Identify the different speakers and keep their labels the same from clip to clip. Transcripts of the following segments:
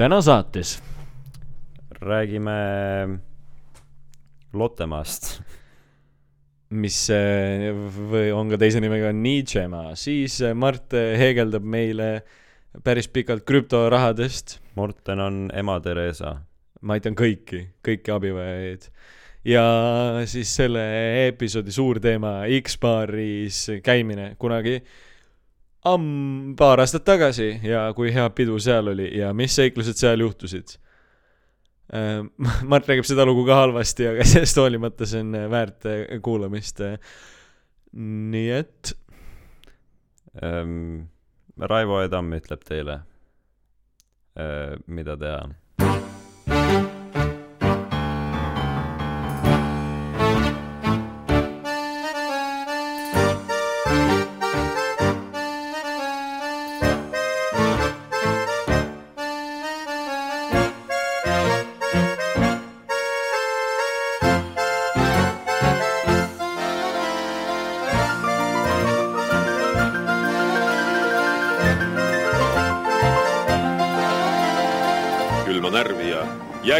Speaker 1: täna saates
Speaker 2: räägime Lottemaast.
Speaker 1: mis äh, või on ka teise nimega Nietzschemaa, siis äh, Mart äh, heegeldab meile päris pikalt krüptorahadest.
Speaker 2: Morten on ema Theresa.
Speaker 1: ma aitan kõiki, kõiki abivajajaid. ja siis selle episoodi suur teema X-baaris käimine kunagi amm-, paar aastat tagasi ja kui hea pidu seal oli ja mis seiklused seal juhtusid. Mart räägib seda lugu ka halvasti, aga sellest hoolimata see on väärt äh, kuulamist. nii et
Speaker 2: Ehm, Raivo E. Tamm ütleb teile, mida teha.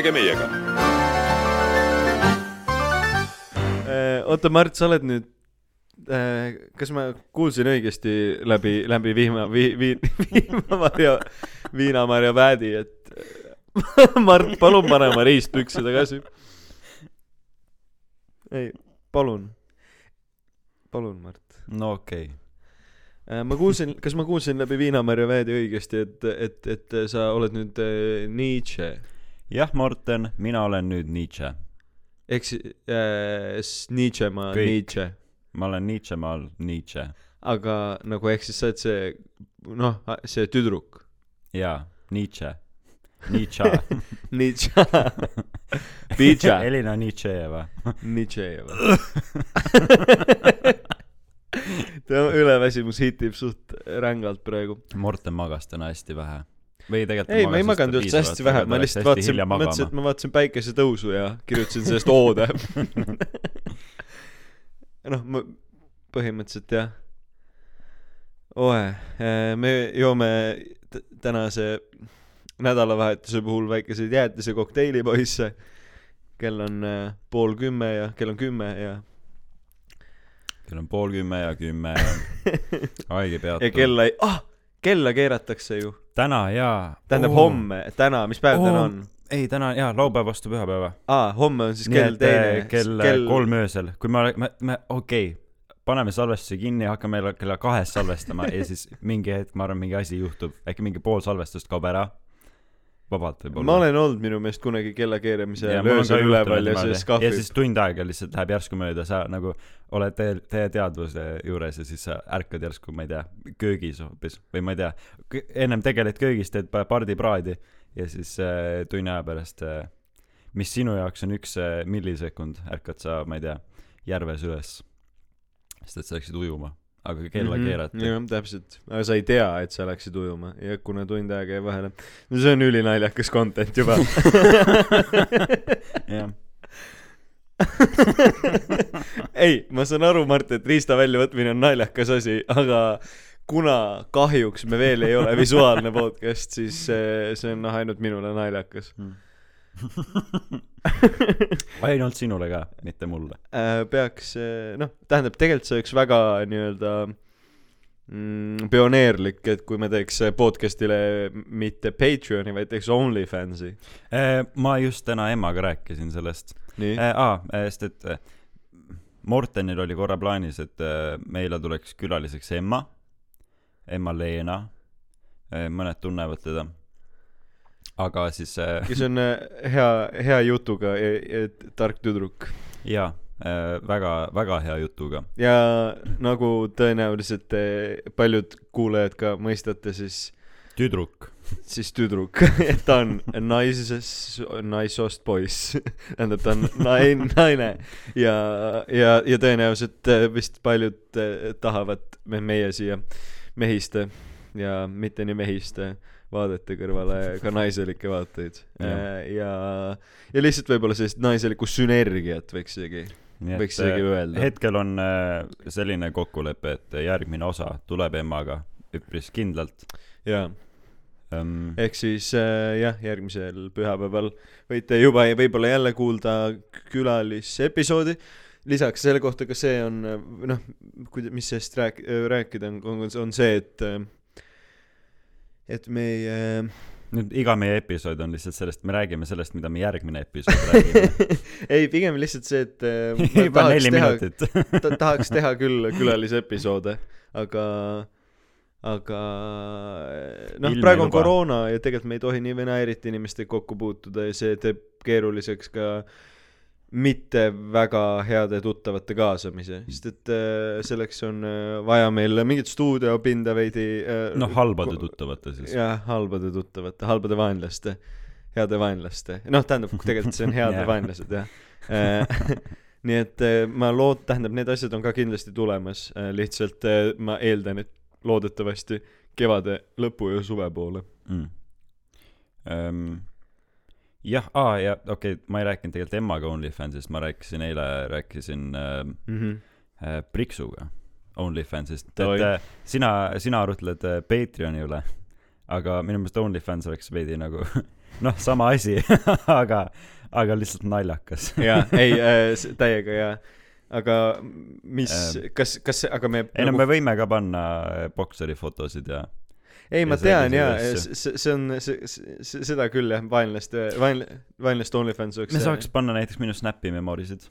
Speaker 3: Ja jääge meiega.
Speaker 1: Äh, oota, Mart, sa oled nüüd, kas ma kuulsin õigesti läbi, läbi vihma, vii-, vii-, viinamarja, viinamarja väädi, et Mart, palun pane oma riistpükse tagasi. ei, palun, palun, Mart.
Speaker 2: no okei okay..
Speaker 1: Äh, ma kuulsin, kas ma kuulsin läbi viinamarja väädi õigesti, et, et, et sa oled nüüd äh, Nietzsche
Speaker 2: jah, Morten, mina olen nüüd Nietzsche.
Speaker 1: ehk siis äh, Nietzsche ma
Speaker 2: Kõik.
Speaker 1: Nietzsche,
Speaker 2: ma olen Nietzschemaal Nietzsche.
Speaker 1: aga nagu ehk siis sa oled see noh, see tüdruk
Speaker 2: jaa, Nietzsche. Nietzsche.
Speaker 1: Nietzsche, Nietzsche,
Speaker 2: Elina Nietzscheva.
Speaker 1: Nietzsche tema üleväsimus hitib suht rängalt praegu.
Speaker 2: Morten magas täna hästi vähe. Või tegelikult
Speaker 1: ei, ma ei maganud üldse hästi vähe, ma lihtsalt vaatasin, mõtlesin, et ma vaatasin päikesetõusu ja kirjutasin sellest oode. noh, ma põhimõtteliselt jah. oe, me joome tänase nädalavahetuse puhul väikeseid jäätisekokteilipoisse. kell on äh, pool kümme ja kell on kümme ja,
Speaker 2: kell on pool kümme ja kümme ja haige peatu.
Speaker 1: ja kella ei, ah, kella keeratakse ju.
Speaker 2: Täna jaa.
Speaker 1: tähendab oh. homme, täna, mis päev oh. täna on?
Speaker 2: ei, täna jaa, laupäev vastu pühapäeva.
Speaker 1: aa, homme on siis
Speaker 2: nii
Speaker 1: kell
Speaker 2: et äh,
Speaker 1: teine.
Speaker 2: kell, kell kolm öösel, kui me, me, me okei okay,, paneme salvestuse kinni, hakkame kella kahest salvestama ja siis mingi hetk, ma arvan, mingi asi juhtub, äkki mingi pool salvestust kaob ära. Vabalt võib-olla.
Speaker 1: ma olen olnud minu meelest kunagi kella keeramise
Speaker 2: Ja
Speaker 1: ajal öösel üleval ja siis kahvib
Speaker 2: ja siis tund aega lihtsalt läheb järsku mööda, sa nagu oled teie, teie teadvuse juures ja siis sa ärkad järsku, ma ei tea, köögis hoopis või ma ei tea, ennem tegeled köögis, teed pa- pardipraadi ja siis äh, tunni aja pärast äh,, mis sinu jaoks on üks äh, millisekund, ärkad sa, ma ei tea, järves üles, sest et sa läksid ujuma, aga kella mm -hmm. keerati.
Speaker 1: jah, täpselt. aga sa ei tea, et sa läksid ujuma ja kuna tund aega jäi vahele. no see on ülinaljakas content juba.
Speaker 2: jah,
Speaker 1: ei, ma saan aru, Mart, et riista väljavõtmine on naljakas asi, aga kuna kahjuks me veel ei ole visuaalne podcast, siis see, on noh, ainult minule naljakas.
Speaker 2: ainult sinule ka, mitte mulle.
Speaker 1: Äh, peaks, noh, tähendab, tegelikult see oleks väga nii-öelda mm, pioneerlik, et kui me teeks podcast'ile mitte Patreon'i, vaid teeks OnlyFansi.
Speaker 2: Äh, ma just täna emmaga rääkisin sellest äh,. aa, sest et äh, Mortenil oli korra plaanis, et äh, meile tuleks külaliseks Emma, Emma Leena äh,, mõned tunnevad teda. Aga siis äh,
Speaker 1: kes on äh, hea, hea jutuga ja, ja tark tüdruk.
Speaker 2: jaa äh,, väga, väga hea jutuga.
Speaker 1: ja nagu tõenäoliselt te paljud kuulajad ka mõistate, siis,
Speaker 2: tüdruk.
Speaker 1: siis tüdruk, et ta on naisest, naissoost poiss. tähendab, ta on naine, naine ja, ja, ja tõenäoliselt äh, vist paljud äh, tahavad me meie siia mehiste ja mitte nii mehiste vaadete kõrvale ka naiselikke vaateid.
Speaker 2: Jah.
Speaker 1: ja, ja lihtsalt võib-olla sellist naiselikku sünergiat võiks isegi, võiks isegi öelda.
Speaker 2: äh, hetkel on äh, selline kokkulepe, et järgmine osa tuleb emmaga üpris kindlalt.
Speaker 1: jaa,
Speaker 2: um,.
Speaker 1: ehk siis äh, jah, järgmisel pühapäeval võite juba ja võib-olla jälle kuulda külalisepisoodi. lisaks selle kohta, kas see on äh, noh, kuida-, mis sellest rääk-, rääkida on, on, on see, et äh, et meie
Speaker 2: nüüd iga meie episood on lihtsalt sellest, me räägime sellest, mida me järgmine episood räägime.
Speaker 1: ei, pigem lihtsalt see, et äh,
Speaker 2: juba neli
Speaker 1: teha,
Speaker 2: minutit.
Speaker 1: ta tahaks teha küll külalisepisoode, aga, aga noh, praegu on
Speaker 2: luba.
Speaker 1: koroona ja tegelikult me ei tohi nii või naa eriti inimestega kokku puutuda ja see teeb keeruliseks ka mitte väga heade tuttavate kaasamise, sest et äh, selleks on äh, vaja meil mingit stuudiopinda veidi äh,
Speaker 2: noh, halbade tuttavate siis.
Speaker 1: jah, halbade tuttavate, halbade vaenlaste, heade vaenlaste, noh, tähendab, tegelikult see on head
Speaker 2: Jah.
Speaker 1: vaenlased, jah. nii et ma lood-, tähendab, need asjad on ka kindlasti tulemas, lihtsalt ma eeldan, et loodetavasti kevade lõpu ja suve poole.
Speaker 2: mm.. Um, jah, aa ja okei okay,, ma ei rääkinud tegelikult emmaga OnlyFansist, ma rääkisin eile, rääkisin äh, äh, Priksuga OnlyFansist, et
Speaker 1: Oi.
Speaker 2: äh, sina, sina arutled äh, Patreoni üle, aga minu meelest OnlyFans oleks veidi nagu noh, sama asi, aga, aga lihtsalt naljakas.
Speaker 1: jaa, ei äh, täiega jaa. aga mis
Speaker 2: Ähm.,
Speaker 1: kas, kas, aga me
Speaker 2: ei no me võime ka panna äh, bokseri fotosid ja
Speaker 1: ei, ma
Speaker 2: ja
Speaker 1: tean jaa, see, see on, see, seda küll jah, vaenlaste, vaen-, vaenlaste OnlyFans oleks
Speaker 2: me saaks panna näiteks minu Snapi memorisid.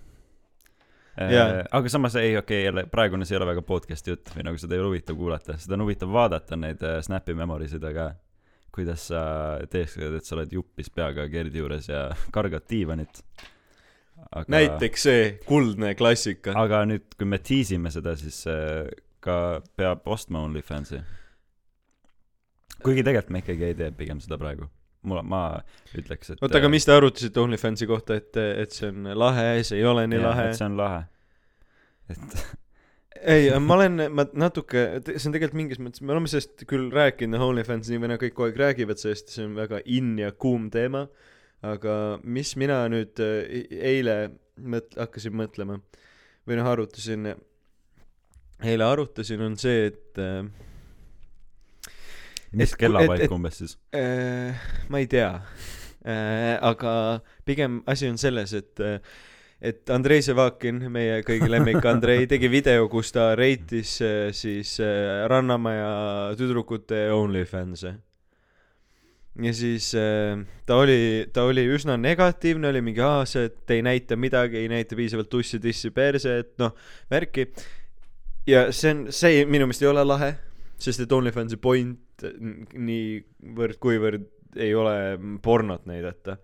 Speaker 1: Jaa.
Speaker 2: aga samas ei, okei okay,, jälle praegune see ei ole väga podcast'i jutt või nagu seda ei ole huvitav kuulata, seda on huvitav vaadata, neid äh, Snapi memorisid, aga kuidas sa teeksid, et sa oled juppis peaga Gerdi juures ja kargad diivanit. aga,
Speaker 1: näiteks see kuldne klassika.
Speaker 2: aga nüüd, kui me tiisime seda, siis äh, ka peab ostma OnlyFansi. Kuigi tegelikult me ikkagi ei tee pigem seda praegu. mul, ma ütleks, et
Speaker 1: oota, aga mis te arutasite OnlyFansi kohta, et, et see on lahe, see ei ole nii
Speaker 2: Jah,
Speaker 1: lahe
Speaker 2: et? see on lahe. et
Speaker 1: ei, ma olen, ma natuke, see on tegelikult mingis mõttes, me oleme sellest küll rääkinud, OnlyFans nii või naa kõik kogu aeg räägivad sellest, see on väga in ja kuum teema, aga mis mina nüüd äh, eile mõt-, hakkasin mõtlema või noh, arutasin, eile arutasin, on see, et äh,
Speaker 2: mis
Speaker 1: et- et-
Speaker 2: umbes siis?
Speaker 1: Äh, ma ei tea äh,, aga pigem asi on selles, et äh, et Andrei Sevakin, meie kõigi lemmik Andrei, tegi video, kus ta reitis äh, siis äh, Rannamaja tüdrukute OnlyFans'e. ja siis äh, ta oli, ta oli üsna negatiivne, oli mingi aa, see, et ei näita midagi, ei näita piisavalt tussi, tissi, perse, et noh, värki. ja see on, see minu meelest ei ole lahe, sest et OnlyFansi point n- niivõrd-kuivõrd ei ole pornot näidata.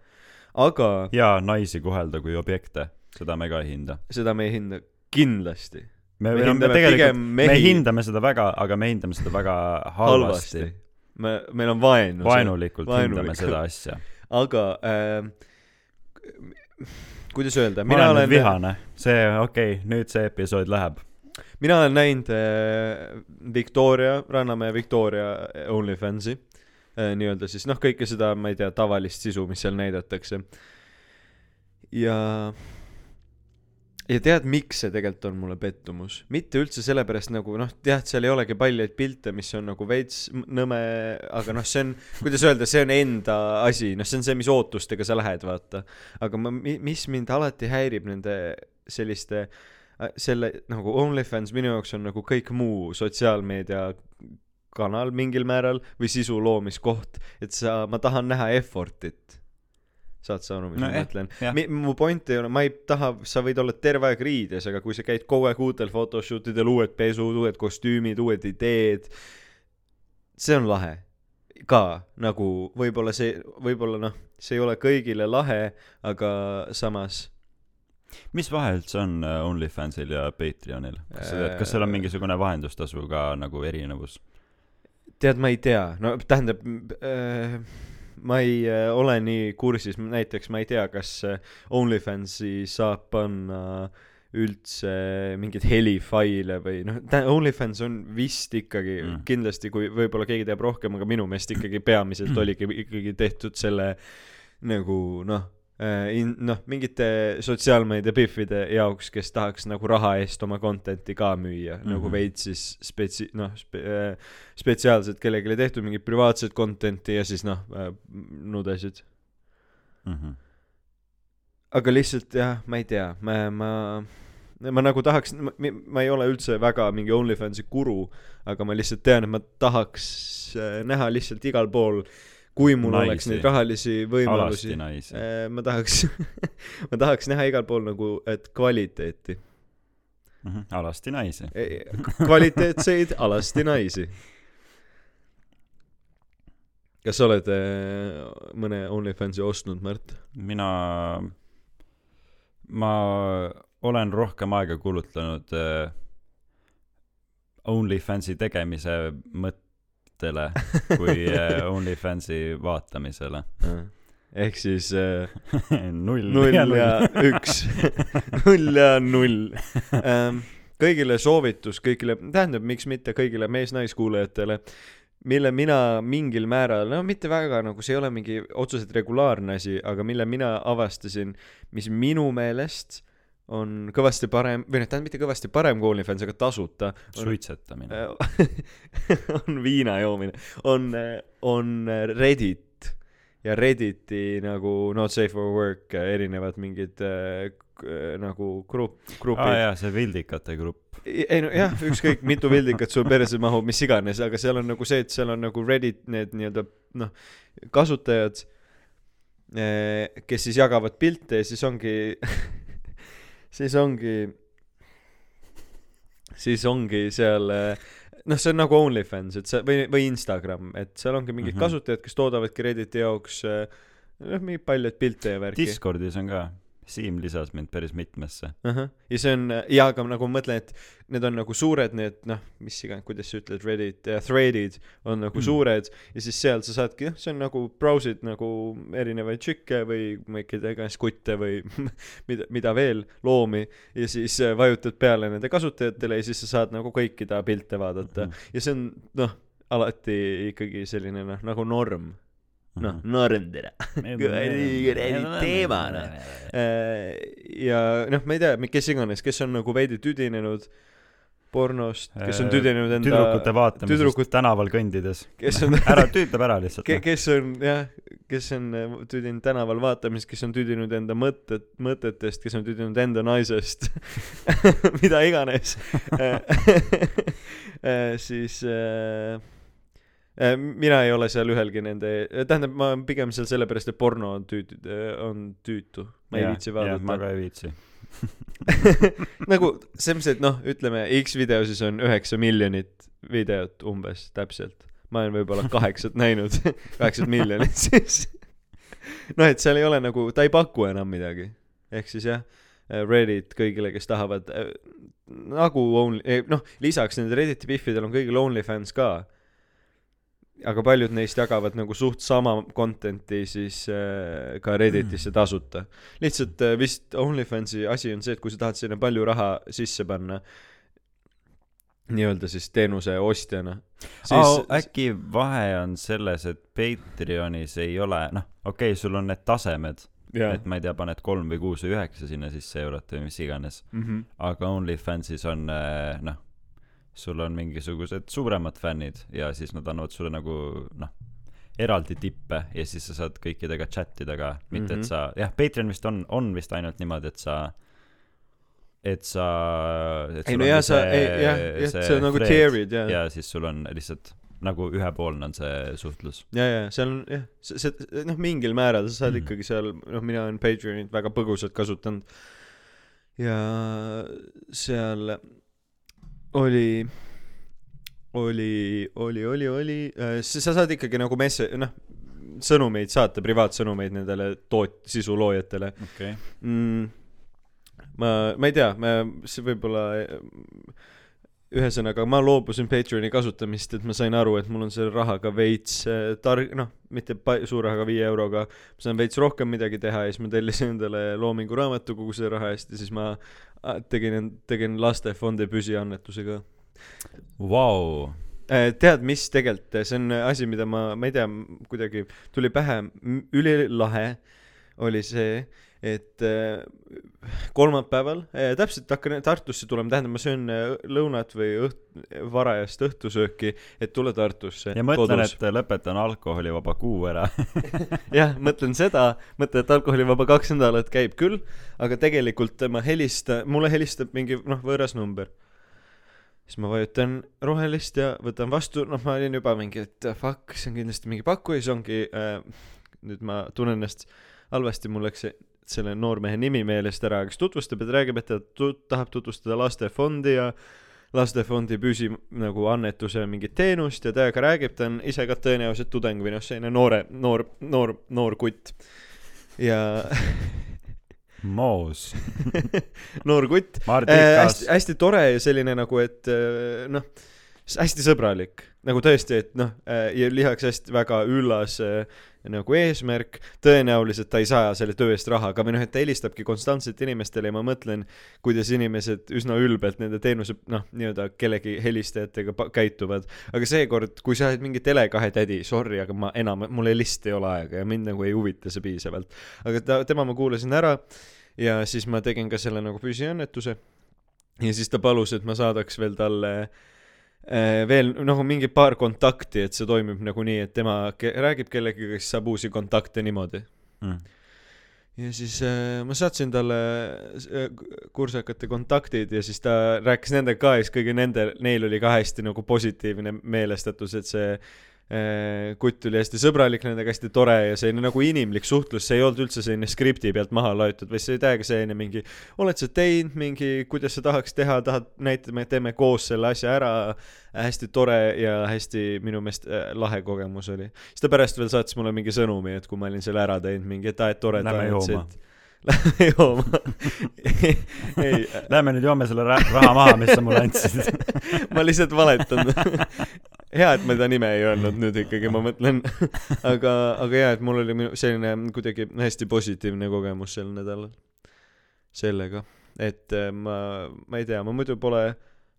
Speaker 1: aga
Speaker 2: ja naisi kohelda kui objekte, seda me ka ei hinda.
Speaker 1: seda me ei hinda kindlasti
Speaker 2: me,
Speaker 1: Me
Speaker 2: me, me
Speaker 1: hindame
Speaker 2: tegelikult, me hindame seda väga, aga me hindame seda väga halvasti, halvasti..
Speaker 1: me, meil on vaenu.
Speaker 2: vaenulikult hindame seda asja.
Speaker 1: aga äh, kuidas öelda, mina
Speaker 2: olen, vihane, see, okei okay,, nüüd see episood läheb.
Speaker 1: Mina olen näinud äh, Victoria, Rannamäe Victoria OnlyFansi äh, nii-öelda siis noh, kõike seda, ma ei tea, tavalist sisu, mis seal näidatakse. ja, ja tead, miks see tegelikult on mulle pettumus? mitte üldse sellepärast nagu noh, et seal ei olegi paljaid pilte, mis on nagu veits nõme, aga noh, see on, kuidas öelda, see on enda asi, noh, see on see, mis ootustega sa lähed, vaata. aga ma, mis mind alati häirib nende selliste äh, selle nagu OnlyFans minu jaoks on nagu kõik muu sotsiaalmeedia kanal mingil määral või sisu loomiskoht, et sa, ma tahan näha effort'it. saad sa aru, mis
Speaker 2: No
Speaker 1: ma
Speaker 2: jah,
Speaker 1: mõtlen mu point ei ole, ma ei taha, sa võid olla terve aeg riides, aga kui sa käid kogu aeg uutel photoshoot idel, uued pesud, uued kostüümid, uued ideed, see on lahe. Ka nagu võib-olla see, võib-olla noh, see ei ole kõigile lahe, aga samas
Speaker 2: mis vahe üldse on äh, OnlyFansil ja Patreonil? kas sa tead, kas seal on
Speaker 1: Äh,
Speaker 2: mingisugune vahendustasu ka nagu erinevus?
Speaker 1: tead, ma ei tea, no tähendab äh,, ma ei äh, ole nii kursis, näiteks ma ei tea, kas äh, OnlyFansi saab panna üldse mingeid helifaile või noh, OnlyFans on vist ikkagi
Speaker 2: Mm.
Speaker 1: kindlasti, kui võib-olla keegi teab rohkem, aga minu meelest ikkagi peamiselt oligi ikkagi tehtud selle nagu noh, äh, noh, mingite sotsiaalmeedia pihvide jaoks, kes tahaks nagu raha eest oma content'i ka müüa mm, -hmm. nagu
Speaker 2: Mhm.
Speaker 1: veits siis spetsi-, noh spe,, spetsiaalselt kellelegi tehtud mingit privaatset content'i ja siis noh äh,, nudesid.
Speaker 2: Mhm.
Speaker 1: aga lihtsalt jah, ma ei tea, ma, ma, ma nagu tahaks, ma, ei ole üldse väga mingi OnlyFansi guru, aga ma lihtsalt tean, et ma tahaks äh, näha lihtsalt igal pool, kui mul Naisi. oleks neid rahalisi võimalusi. Äh, ma tahaks, ma tahaks näha igal pool nagu, et kvaliteeti,
Speaker 2: alasti naisi.
Speaker 1: kvaliteetseid alasti naisi. kas sa oled äh, mõne OnlyFansi ostnud, Märt?
Speaker 2: mina, ma olen rohkem aega kulutanud äh, OnlyFansi tegemise mõttele kui äh, OnlyFansi vaatamisele.
Speaker 1: ehk siis äh,
Speaker 2: null.
Speaker 1: null ja üks, null ja null ähm,. kõigile soovitus, kõigile, tähendab, miks mitte kõigile mees-naiskuulajatele, mille mina mingil määral, no mitte väga nagu see ei ole mingi otseselt regulaarne asi, aga mille mina avastasin, mis minu meelest on kõvasti parem, või noh, tähendab mitte kõvasti parem kui OnlyFans, aga tasuta.
Speaker 2: suitsetamine.
Speaker 1: on viina joomine, on, on Reddit ja Redditi nagu Not safe for work erinevad mingid äh, nagu grupp, grupid
Speaker 2: aa jaa, see Vildikate grupp.
Speaker 1: ei no jah, ükskõik mitu pildikat sul perse mahub, mis iganes, aga seal on nagu see, et seal on nagu Reddit need nii-öelda noh, kasutajad, kes siis jagavad pilte ja siis ongi, siis ongi, siis ongi seal noh, see on nagu OnlyFans, et see või, või Instagram, et seal ongi mingid mm. -hmm. kasutajad, kes toodavadki Redditi jaoks eh, noh, mingeid palju pilte ja värki.
Speaker 2: Discordis on ka, Siim lisas mind päris mitmesse.
Speaker 1: ahah, ja see on, jaa, aga nagu ma mõtlen, et need on nagu suured need noh, mis iganes, kuidas sa ütled, Reddit äh,, thread'id on nagu
Speaker 2: Mm.
Speaker 1: mm. suured ja siis seal sa saadki, noh, see on nagu browsid nagu erinevaid tšikke või tea, iganes kutte või mida, mida veel, loomi ja siis äh, vajutad peale nende kasutajatele ja siis sa saad nagu kõikide pilte vaadata
Speaker 2: Mhm.
Speaker 1: ja see on noh, alati ikkagi selline noh, nagu norm, noh
Speaker 2: Mhm.,
Speaker 1: norm tere. teema, noh. Äh, ja noh, ma ei tea, kes iganes, kes on nagu veidi tüdinenud pornost, kes on
Speaker 2: Äh,
Speaker 1: tüdinenud enda
Speaker 2: tüdrukute vaatamisest
Speaker 1: tüdrukut-
Speaker 2: tänaval kõndides.
Speaker 1: kes on
Speaker 2: ära, tüütab ära lihtsalt.
Speaker 1: ke-, kes on jah, kes on äh, tüdinud tänaval vaatamist, kes on tüdinud enda mõtted, mõtetest, kes on tüdinud enda naisest, mida iganes Äh, siis äh, mina ei ole seal ühelgi nende, tähendab, ma olen pigem seal sellepärast, et porno on tüütu, on tüütu, ma ei viitsi
Speaker 2: ma
Speaker 1: vaadata.
Speaker 2: ka ei viitsi.
Speaker 1: nagu selles mõttes, et noh, ütleme X video siis on üheksa miljonit videot umbes täpselt. ma olen võib-olla kaheksat näinud, kaheksat miljonit siis. noh, et seal ei ole nagu, ta ei paku enam midagi. ehk siis jah, Reddit kõigile, kes tahavad äh, nagu only, noh, lisaks nendele Redditi pihvidel on kõigil OnlyFans ka. Aga paljud neist jagavad nagu suht sama content'i siis äh, ka Redditisse tasuta. lihtsalt äh, vist OnlyFansi asi on see, et kui sa tahad sinna palju raha sisse panna, nii-öelda siis teenuse ostjana,
Speaker 2: Oh, äkki vahe on selles, et Patreonis ei ole, noh, okei okay,, sul on need tasemed,
Speaker 1: jaa
Speaker 2: et ma ei tea, paned kolm või kuus või üheksa sinna sisse eurot või mis iganes,
Speaker 1: mm -hmm.
Speaker 2: aga OnlyFansis on äh, noh, sul on mingisugused suuremad fännid ja siis nad annavad sulle nagu noh, eraldi tippe ja siis sa saad kõikidega chat ida ka, mitte
Speaker 1: Mhm.
Speaker 2: et sa, jah, Patreon vist on, on vist ainult niimoodi, et sa et sa et
Speaker 1: ei no jaa, sa, jah, jah, on nagu
Speaker 2: thread
Speaker 1: tiered ja,
Speaker 2: siis sul on lihtsalt nagu ühepoolne on see suhtlus.
Speaker 1: ja, ja seal on jah, see, see noh, mingil määral sa saad
Speaker 2: Mhm.
Speaker 1: ikkagi seal, noh, mina olen Patreonit väga põgusalt kasutanud ja seal oli oli, oli, oli, oli, sa saad ikkagi nagu messe-, noh, sõnumeid saata, privaatsõnumeid nendele toot-, sisuloojatele
Speaker 2: okay..
Speaker 1: mm,. ma, ma ei tea, see võib-olla, ühesõnaga ma loobusin Patreoni kasutamist, et ma sain aru, et mul on selle rahaga veits äh, tar-, noh, mitte pa-, suure rahaga, viie euroga, ma saan veits rohkem midagi teha ja siis ma tellisin endale Loomingu raamatukogu selle raha eest ja siis ma tegin, tegin lastefondi püsiannetuse ka.
Speaker 2: Vau,
Speaker 1: Äh, tead, mis tegelikult, see on asi, mida ma, ma ei tea, kuidagi tuli pähe, ülilahe oli see, et äh, kolmapäeval äh, täpselt hakkan Tartusse tulema, tähendab, ma söön äh, lõunat või õht-, varajast õhtusööki, et tulla Tartusse.
Speaker 2: ja mõtlen, et lõpetan alkoholivaba kuu ära.
Speaker 1: jah, mõtlen seda, mõtlen, et alkoholivaba kaks nädalat käib küll, aga tegelikult ma helistan, mulle helistab mingi noh, võõras number. siis ma vajutan rohelist ja võtan vastu, noh, ma olin juba mingi, et fuck, see on kindlasti mingi pakkuja, siis ongi äh,, nüüd ma tunnen ennast halvasti, mul läks see, selle noormehe nimi meelest ära, kes tutvustab ta räägib, et ta tu- tahab tutvustada lastefondi ja lastefondi püsi- nagu annetuse mingit teenust ja täiega räägib, ta on ise ka tõenäoliselt tudeng või noh, selline noore, noor, noor, noor kutt. ja
Speaker 2: moos.
Speaker 1: noor kutt äh,, hästi, hästi tore ja selline nagu, et äh, noh, hästi sõbralik, nagu tõesti, et noh äh,, ja lisaks hästi väga üllas äh, nagu eesmärk, tõenäoliselt ta ei saa selle töö eest raha, aga või noh, et ta helistabki konstantselt inimestele ja ma mõtlen, kuidas inimesed üsna ülbelt nende teenuse noh, nii-öelda kellegi helistajatega käituvad. aga seekord, kui sa oled mingi Tele2 tädi, sorry, aga ma enam, mul lihtsalt ei ole aega ja mind nagu ei huvita see piisavalt. aga ta, tema ma kuulasin ära ja siis ma tegin ka selle nagu püsiannetuse ja siis ta palus, et ma saadaks veel talle äh, veel nagu mingi paar kontakti, et see toimib nagu nii, et tema ke räägib kellegagi, kes saab uusi kontakte niimoodi.
Speaker 2: mm..
Speaker 1: ja siis äh, ma saatsin talle äh, kursakate kontaktid ja siis ta rääkis nendega ka ja siis kõigi nende, neil oli ka hästi nagu positiivne meelestatus, et see äh, kutt oli hästi sõbralik nendega, hästi tore ja selline nagu inimlik suhtlus, see ei olnud üldse selline skripti pealt maha loetud, vaid see oli täiega selline mingi oled sa teinud mingi, kuidas sa tahaks teha, tahad, näitame, teeme koos selle asja ära, hästi tore ja hästi minu meelest äh, lahe kogemus oli. siis ta pärast veel saatis mulle mingi sõnumi, et kui ma olin selle ära teinud, mingi, et aa, et tore,
Speaker 2: Lähme jooma.
Speaker 1: Lähme jooma. ei,
Speaker 2: Lähme nüüd joome selle ra- raha maha, mis sa mulle andsid.
Speaker 1: ma lihtsalt valetan. hea, et ma ta nime ei öelnud nüüd ikkagi, ma mõtlen. aga, aga jaa, et mul oli selline kuidagi hästi positiivne kogemus sel nädalal sellega, et äh, ma, ma ei tea, ma muidu pole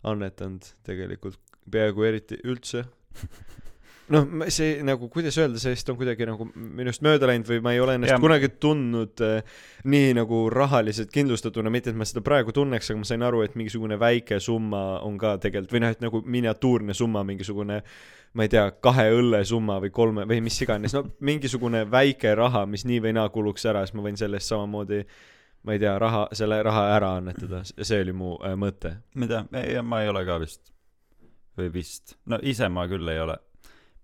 Speaker 1: annetanud tegelikult peaaegu eriti üldse. noh, see nagu, kuidas öelda, sellest on kuidagi nagu minust mööda läinud või ma ei ole ennast ja. kunagi tundnud äh, nii nagu rahaliselt kindlustatuna, mitte et ma seda praegu tunneks, aga ma sain aru, et mingisugune väike summa on ka tegelikult või noh, et nagu miniatuurne summa, mingisugune ma ei tea, kahe õlle summa või kolme või mis iganes, no mingisugune väike raha, mis nii või naa kuluks ära, siis ma võin selle eest samamoodi ma ei tea, raha, selle raha ära annetada, see oli mu äh, mõte.
Speaker 2: mida, ma ei ole ka vist. või vist, no ise ma küll ei ole.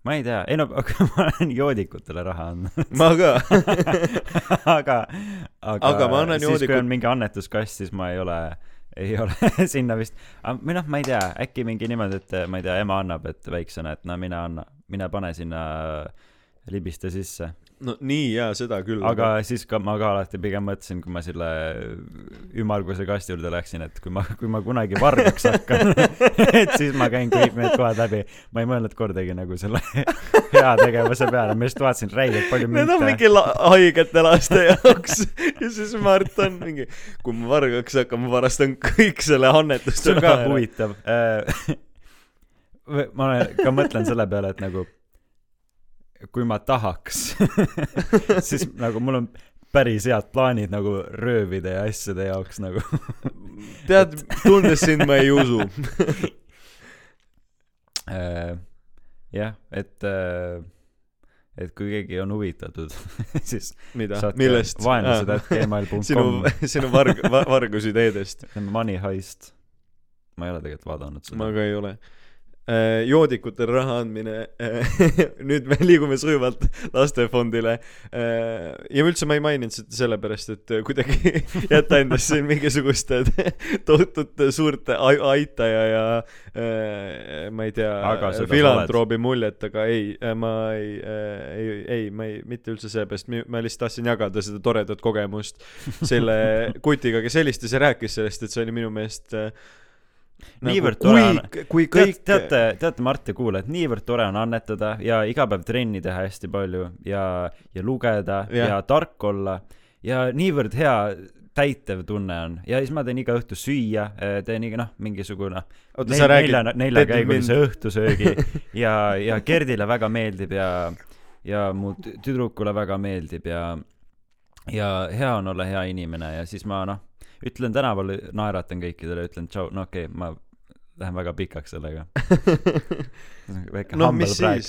Speaker 2: Ma ei tea, ei no aga ma olen joodikutele raha andnud.
Speaker 1: ma ka
Speaker 2: aga, aga,
Speaker 1: Aga ma annan
Speaker 2: siis, kui
Speaker 1: joodikud-
Speaker 2: on mingi annetuskast, siis ma ei ole, ei ole sinna vist, või noh, ma ei tea, äkki mingi niimoodi, et ma ei tea, ema annab, et väiksena, et no mine anna, mine pane sinna libiste sisse.
Speaker 1: No nii jaa, seda küll.
Speaker 2: aga siis ka ma ka alati pigem mõtlesin, kui ma selle ümmarguse kasti juurde läksin, et kui ma, kui ma kunagi vargaks hakkan, et siis ma käin kõik need kohad läbi. ma ei mõelnud kordagi nagu selle heategevuse peale, ma lihtsalt vaatasin räigelt palju
Speaker 1: Need on
Speaker 2: münte.
Speaker 1: mingi haigete laste jaoks ja siis Mart on mingi, kui ma vargaks hakkan, ma varastan kõik selle annetuste
Speaker 2: see on ka. huvitav. ma olen- ka mõtlen selle peale, et nagu kui ma tahaks, siis nagu mul on päris head plaanid nagu röövide ja asjade jaoks nagu.
Speaker 1: tead, tundes sind ma ei usu.
Speaker 2: Äh, jah, et, et kui keegi on huvitatud, siis
Speaker 1: mida, millest?
Speaker 2: vaenlased at gmail
Speaker 1: sinu sinu varg-, vargusideedest.
Speaker 2: Money Heist. ma ei ole tegelikult vaadanud
Speaker 1: ma
Speaker 2: seda.
Speaker 1: ka ei ole. Joodikutele raha andmine, nüüd me liigume sujuvalt lastefondile. ja üldse ma ei maininud seda sellepärast, et kuidagi jätta endast siin mingisugust tohutut suurt ai- aitaja ja äh, ma ei tea filantroobi muljet, aga ei, ma ei, ei, ei, ma ei, mitte üldse sellepärast, ma lihtsalt tahtsin jagada seda toredat kogemust selle kutiga, kes helistas ja rääkis sellest, et see oli minu meelest äh,
Speaker 2: Niivõrd tore on-
Speaker 1: kui, kõik
Speaker 2: teate, teate, Mart ja kuulajad, niivõrd tore on annetada ja iga päev trenni teha hästi palju ja, ja lugeda ja. ja tark olla ja niivõrd hea täitev tunne on ja siis ma teen iga õhtu süüa, teen iga noh, mingisugune
Speaker 1: oota, sa räägid
Speaker 2: nelja, neljakäigulise õhtusöögi ja, ja Gerdile väga meeldib ja, ja mu tü- tüdrukule väga meeldib ja ja hea on olla hea inimene ja siis ma noh, ütlen tänaval, naeratan kõikidele, ütlen tšau, no okei okay,, ma lähen väga pikaks sellega. väike
Speaker 1: no
Speaker 2: humble brag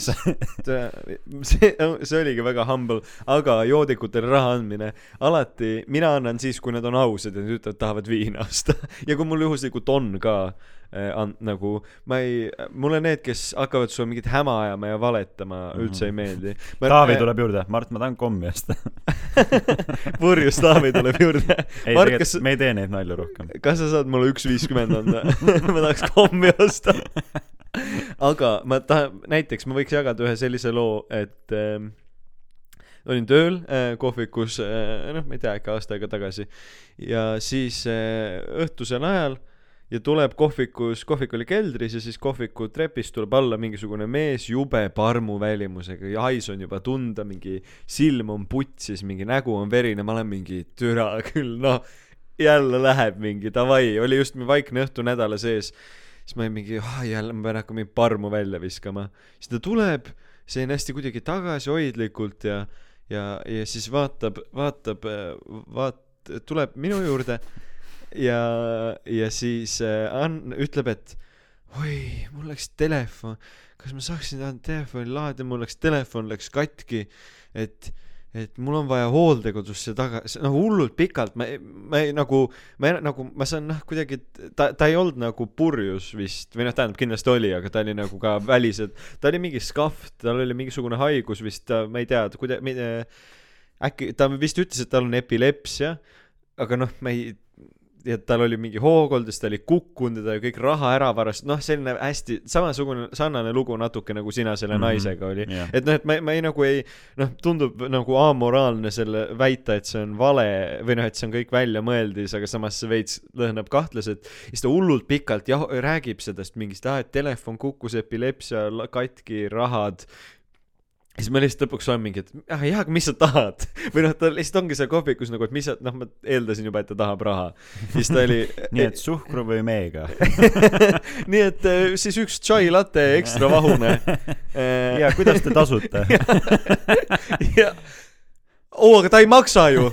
Speaker 1: see, see oligi väga humble, aga joodikutele raha andmine, alati mina annan siis, kui nad on ausad ja nad ütlevad, tahavad viina osta. ja kui mul juhuslikult on ka äh, an-, nagu ma ei, mulle need, kes hakkavad sulle mingit häma ajama ja valetama
Speaker 2: Mhm.
Speaker 1: üldse ei meeldi.
Speaker 2: Taavi. tuleb juurde, Mart, ma tahan kommi osta.
Speaker 1: purjus Taavi tuleb juurde.
Speaker 2: ei, tegelikult
Speaker 1: kas,
Speaker 2: me ei tee neid nalju rohkem.
Speaker 1: kas sa saad mulle üks viiskümmend anda? ma tahaks kommi osta. Aga ma tahan, näiteks ma võiks jagada ühe sellise loo, et ähm, olin tööl äh, kohvikus äh,, noh, ma ei tea, äkki aasta aega tagasi. Ja siis äh, õhtusel ajal ja tuleb kohvikus, kohvik oli keldris ja siis kohviku trepist tuleb alla mingisugune mees jube parmu välimusega. Ja hais on juba tunda, mingi silm on putsis, mingi nägu on verine, ma olen mingi türa küll, noh jälle läheb mingi davai, oli just vaikne õhtu nädala sees. Siis ma olin mingi, ah jälle ma pean hakkama mingit parmu välja viskama. siis ta tuleb, see on hästi kuidagi tagasihoidlikult ja, ja, ja siis vaatab, vaatab, vaat-, tuleb minu juurde ja, ja siis äh, an-, ütleb, et oi, mul läks telefon, kas ma saaksin telefoni laadida, mul läks telefon läks katki, et et mul on vaja hooldekodusse tagasi, nagu hullult pikalt, ma, ma ei nagu, ma ei, nagu, ma saan noh, kuidagi, ta, ta ei olnud nagu purjus vist või noh, tähendab kindlasti oli, aga ta oli nagu ka väliselt, ta oli mingi skahv, tal oli mingisugune haigus vist, ma ei tea, kuidagi, äkki ta vist ütles, et tal on epilepsia, aga noh, ma ei ja tal oli mingi hoogoldus, ta oli kukkunud ja ta oli kõik raha ära varastanud, noh, selline hästi samasugune, sarnane lugu natuke nagu sina selle mm. -hmm. naisega oli.
Speaker 2: jah,
Speaker 1: et noh, et ma, ma ei nagu ei, noh, tundub nagu amoraalne selle väita, et see on vale või noh, et see on kõik väljamõeldis, aga samas see veits lõhnab kahtlaselt. siis ta hullult pikalt jah, räägib sellest mingist, ah, et telefon kukkus, epilepsia, katki, rahad. Siis ma lihtsalt lõpuks olen mingi, et ah jah, aga mis sa tahad? või noh, ta lihtsalt ongi seal kohvikus nagu, et mis sa, noh, ma eeldasin juba, et ta tahab raha. siis ta oli
Speaker 2: nii et suhkru või meega.
Speaker 1: nii et eh, siis üks chai latte ekstra vahune.
Speaker 2: ja kuidas te tasute?
Speaker 1: ja, oo, aga ta ei maksa ju.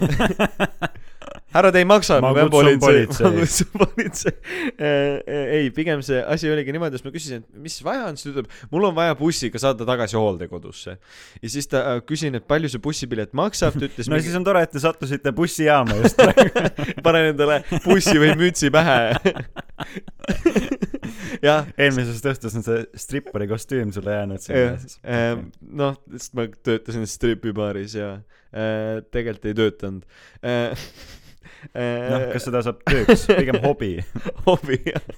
Speaker 1: härra, te ei maksa.
Speaker 2: Ma kutsun politsei.
Speaker 1: ma kutsun politsei. ei, pigem see asi oligi niimoodi, et ma küsisin, et mis vaja on, siis ta ütleb, mul on vaja bussiga saada tagasi hooldekodusse. ja siis ta äh, küsin, et palju see bussipilet maksab, ta ütles
Speaker 2: no siis on tore, et te sattusite bussijaama just praegu.
Speaker 1: panen endale bussi või mütsi pähe. jah,
Speaker 2: eelmisest õhtust on see strippari kostüüm sulle jäänud sinna.,
Speaker 1: noh, sest ma töötasin stripibaaris ja äh, tegelikult ei töötanud äh,.
Speaker 2: noh, kas seda saab tööks, pigem hobi.
Speaker 1: hobi jah.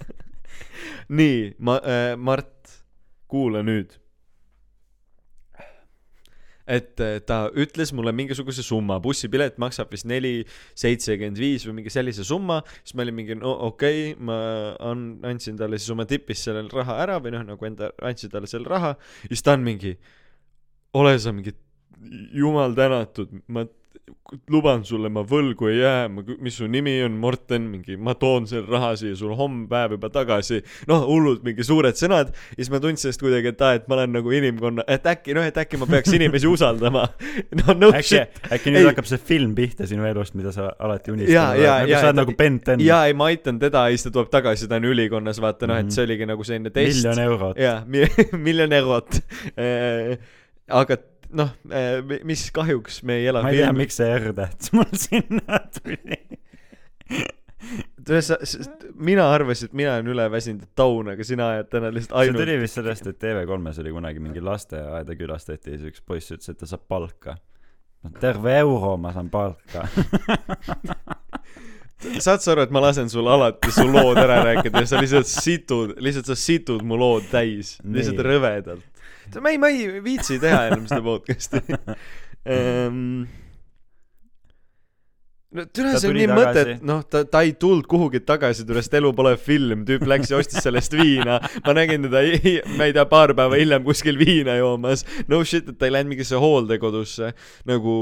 Speaker 1: nii, ma äh,, Mart, kuula nüüd. et äh, ta ütles mulle mingisuguse summa, bussipilet maksab vist neli seitsekümmend viis või mingi sellise summa, siis ma olin mingi no okei okay,, ma an-, andsin talle siis oma tipis selle raha ära või noh, nagu enda, andsin talle selle raha, siis ta on mingi, ole sa mingi jumal tänatud, ma luban sulle, ma võlgu ei jää, mis su nimi on, Morten, mingi, ma toon selle raha siia sulle homme päev juba tagasi. noh, hullult mingi suured sõnad ja siis ma tundsin ennast kuidagi, et aa, et ma olen nagu inimkonna, et äkki noh, et äkki ma peaks inimesi usaldama. no no
Speaker 2: äkki
Speaker 1: shit.,
Speaker 2: äkki nüüd
Speaker 1: Ei.
Speaker 2: hakkab see film pihta sinu elust, mida sa alati unistanud
Speaker 1: Jaa, jaa,
Speaker 2: nagu
Speaker 1: jaa,
Speaker 2: sa oled nagu Ben Ten.
Speaker 1: ja ei, ma aitan teda ja siis ta tuleb tagasi, ta on ülikonnas, vaata noh,
Speaker 2: Mhm.
Speaker 1: et see oligi nagu selline test.
Speaker 2: miljon eurot.
Speaker 1: jaa, miljon eurot. aga noh, mis kahjuks me ei ela
Speaker 2: ma ei tea, miks see R-täht mul sinna tuli.
Speaker 1: mina arvasin, et mina olen üleväsinud taun, aga sina ajad täna lihtsalt
Speaker 2: see
Speaker 1: ainult
Speaker 2: tuli vist sellest, et TV3-s oli kunagi mingi lasteaeda külastati ja siis üks poiss ütles, et ta saab palka. terve euro ma saan palka.
Speaker 1: saad sa aru, et ma lasen sul alati su lood ära rääkida ja sa lihtsalt situd, lihtsalt sa situd mu lood täis, lihtsalt
Speaker 2: Nii.
Speaker 1: rõvedalt. ma ei, ma ei viitsi teha enam seda podcast'i um,. no türa, see on nii mõtet, noh, ta, ta ei tulnud kuhugi tagasi, türast elu pole film, tüüp läks ja ostis sellest viina. ma nägin teda, ma ei tea, paar päeva hiljem kuskil viina joomas. no shit, et ta ei läinud mingisse hooldekodusse nagu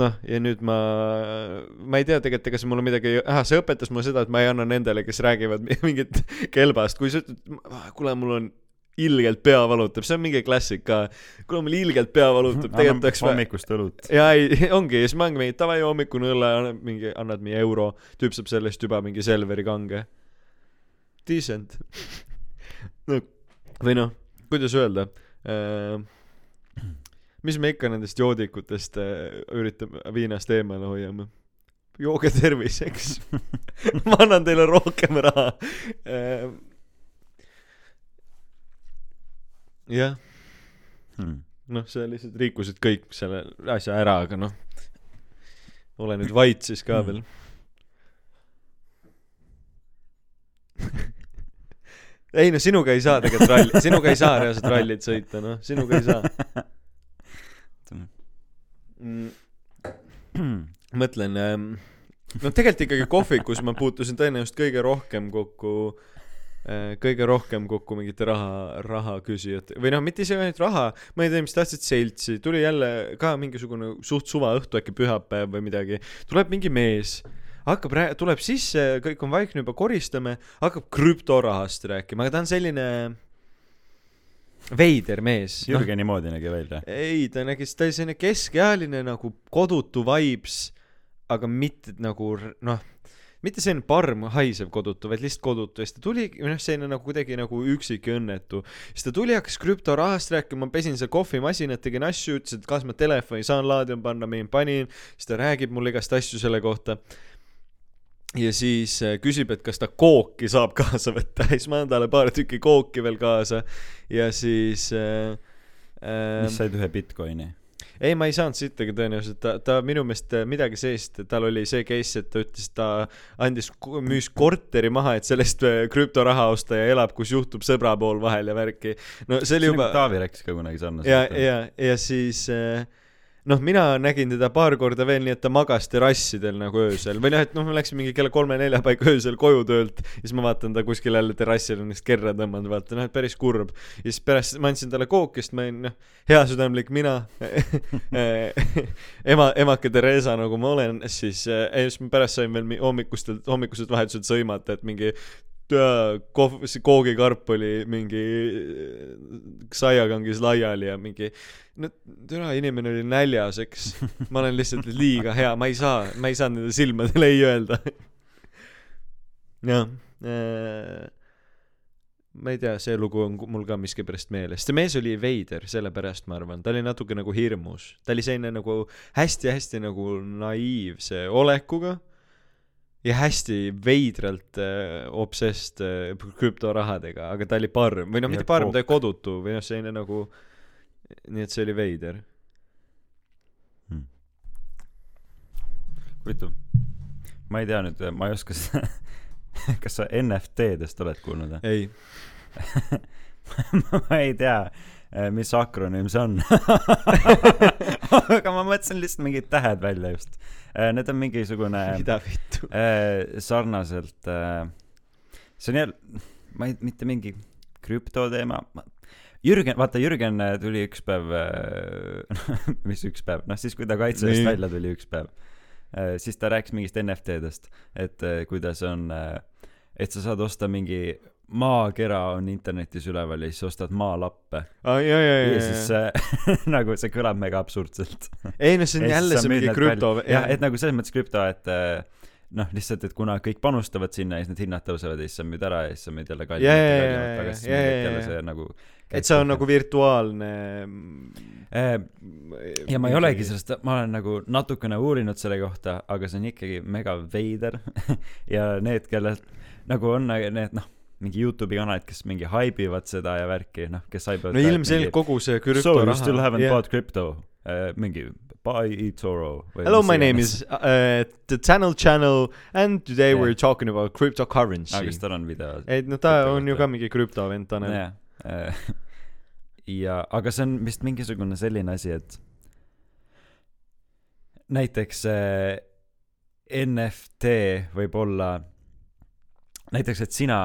Speaker 1: noh, ja nüüd ma, ma ei tea tegelikult, ega see mulle midagi, ah, see õpetas mulle seda, et ma ei anna nendele, kes räägivad mi- mingit kelbast, kui sa ütled, kuule, mul on ilgelt pea valutab, see on mingi klassik ka. kuule, mul ilgelt pea valutab, tegelikult oleks
Speaker 2: hommikust õlut.
Speaker 1: ja ei, ongi, ja siis ma olengi mingi davai hommikune õlle, annad mingi, annad mingi euro, tüüp saab selle eest juba mingi Selveri kange. Decent. no või noh, kuidas öelda äh,, mis me ikka nendest joodikutest äh, üritame viinast eemale hoiame. jooge terviseks. ma annan teile rohkem raha äh,. jah,
Speaker 2: Hmm.
Speaker 1: noh, sa lihtsalt rikkusid kõik selle asja ära, aga noh, ole nüüd vait siis ka veel. ei no sinuga ei saa tegelikult ralli, sinuga ei saa reaalselt rallit sõita, noh, sinuga ei saa mm. mõtlen ähm,, no tegelikult ikkagi kohvikus ma puutusin tõenäoliselt kõige rohkem kokku äh, kõige rohkem kokku mingite raha, raha küsijate või noh, mitte isegi ainult raha, ma ei tea, mis tahtsid seltsi, tuli jälle ka mingisugune suht suva õhtu, äkki pühapäev või midagi, tuleb mingi mees, hakkab tuleb sisse, kõik on vaikne, juba koristame, hakkab krüptorahast rääkima, aga ta on selline veider mees.
Speaker 2: Jürgeni moodi nägi välja.
Speaker 1: ei, ta nägi, ta oli selline keskealine nagu kodutu vibes, aga mitte nagu noh, mitte selline parm haisev kodutu, vaid lihtsalt kodutu. Ja siis ta tuli, või noh, selline nagu kuidagi nagu üksik ja õnnetu. siis ta tuli, hakkas krüptorahast rääkima, ma pesin seal kohvimasinat, tegin asju, ütles, et kas ma telefoni saan laadima panna, ma panin, siis ta räägib mulle igast asju selle kohta. Ja siis äh, küsib, et kas ta kooki saab kaasa võtta. Ja siis ma annan talle paar tükki kooki veel kaasa. Ja siis äh, äh,
Speaker 2: mis said ühe Bitcoini.
Speaker 1: ei, ma ei saanud sittagi tõenäoliselt, ta, ta minu meelest äh, midagi sellist, tal oli see case, et ta ütles, ta andis, müüs korteri maha, et sellest äh, krüptoraha osta ja elab, kus juhtub sõbra pool vahel ja värki. no see oli juba,
Speaker 2: Taavi rääkis ka kunagi sarnaselt.
Speaker 1: ja, ja, ja siis äh, noh, mina nägin teda paar korda veel nii, et ta magas terrassidel nagu öösel või noh, et noh, ma läksin mingi kella kolme-nelja paiku öösel koju töölt ja siis ma vaatan ta kuskil jälle terrassil ennast kerra tõmmanud, vaata noh, et päris kurb. ja siis pärast ma andsin talle kooki, sest ma olin noh, heasüdamlik mina ema, emake Theresa nagu ma olen, siis äh, siis ma pärast sain veel mi- hommikustelt, hommikuselt vahetuselt sõimata, et mingi kohv, see koogikarp oli mingi äh, saiakangis laiali ja mingi no türa inimene oli näljas, eks. ma olen lihtsalt liiga hea, ma ei saa, ma ei saa nende silmadele ei öelda. jah äh,, ma ei tea, see lugu on mul ka miskipärast meeles, see mees oli veider, sellepärast ma arvan, ta oli natuke nagu hirmus, ta oli selline nagu hästi-hästi nagu naiivse olekuga ja hästi veidralt äh, obsessed äh, krüptorahadega, aga ta oli parm või
Speaker 2: Ja
Speaker 1: mitte parm, ta oli kodutu või noh, selline nagu, nii et see oli veider.
Speaker 2: huvitav. ma ei tea nüüd, ma ei oska seda, kas sa NFT-dest oled kuulnud või?
Speaker 1: ei,
Speaker 2: ma ei tea, mis akronüüm see on. aga ma mõtlesin lihtsalt mingid tähed välja just. Need on mingisugune
Speaker 1: mida vittu.
Speaker 2: äh, sarnaselt, see on jälle, ma ei, mitte mingi krüptoteema. Jürgen, vaata Jürgen äh, tuli üks päev, mis üks päev, noh siis kui ta kaitseväest
Speaker 1: Nii.
Speaker 2: välja tuli üks päev, siis ta rääkis mingist NFT-dest, et äh, kuidas on, et sa saad osta mingi maakera on internetis üleval ja siis ostad maalappe.
Speaker 1: Aa, ja, ja,
Speaker 2: ja
Speaker 1: ja,
Speaker 2: siis äh, nagu see kõlab mega absurdselt.
Speaker 1: ei no see on jälle see mingi krüpto,
Speaker 2: jah, et nagu selles mõttes krüpto, et äh, noh, lihtsalt, et kuna kõik panustavad sinna ja siis need hinnad tõusevad ja siis sa müüd ära ja siis sa müüd jälle kallimalt ja kallimalt, aga siis müüd jälle see nagu
Speaker 1: et see on nagu virtuaalne
Speaker 2: äh, ja ma ei olegi sellest, ma olen nagu natukene uurinud selle kohta, aga see on ikkagi mega veider. Ja need, kellel nagu on need noh, mingi Youtube'i kanalid, kes mingi haibivad seda ja värki, noh, kes haibivad
Speaker 1: no ilmselgelt kogu see
Speaker 2: So you still
Speaker 1: krüptoraha
Speaker 2: haven't bought crypto uh,, mingi buy eToro
Speaker 1: Hello, my name is uh, the Channel Channel and today
Speaker 2: Yeah.
Speaker 1: we're talking about
Speaker 2: aga
Speaker 1: cryptocurrency
Speaker 2: kas. tal on video?
Speaker 1: et no ta on ju ka mingi krüptovend, Tanel.
Speaker 2: jah, ja aga see on vist mingisugune selline asi, et näiteks äh, NFT võib olla näiteks, et sina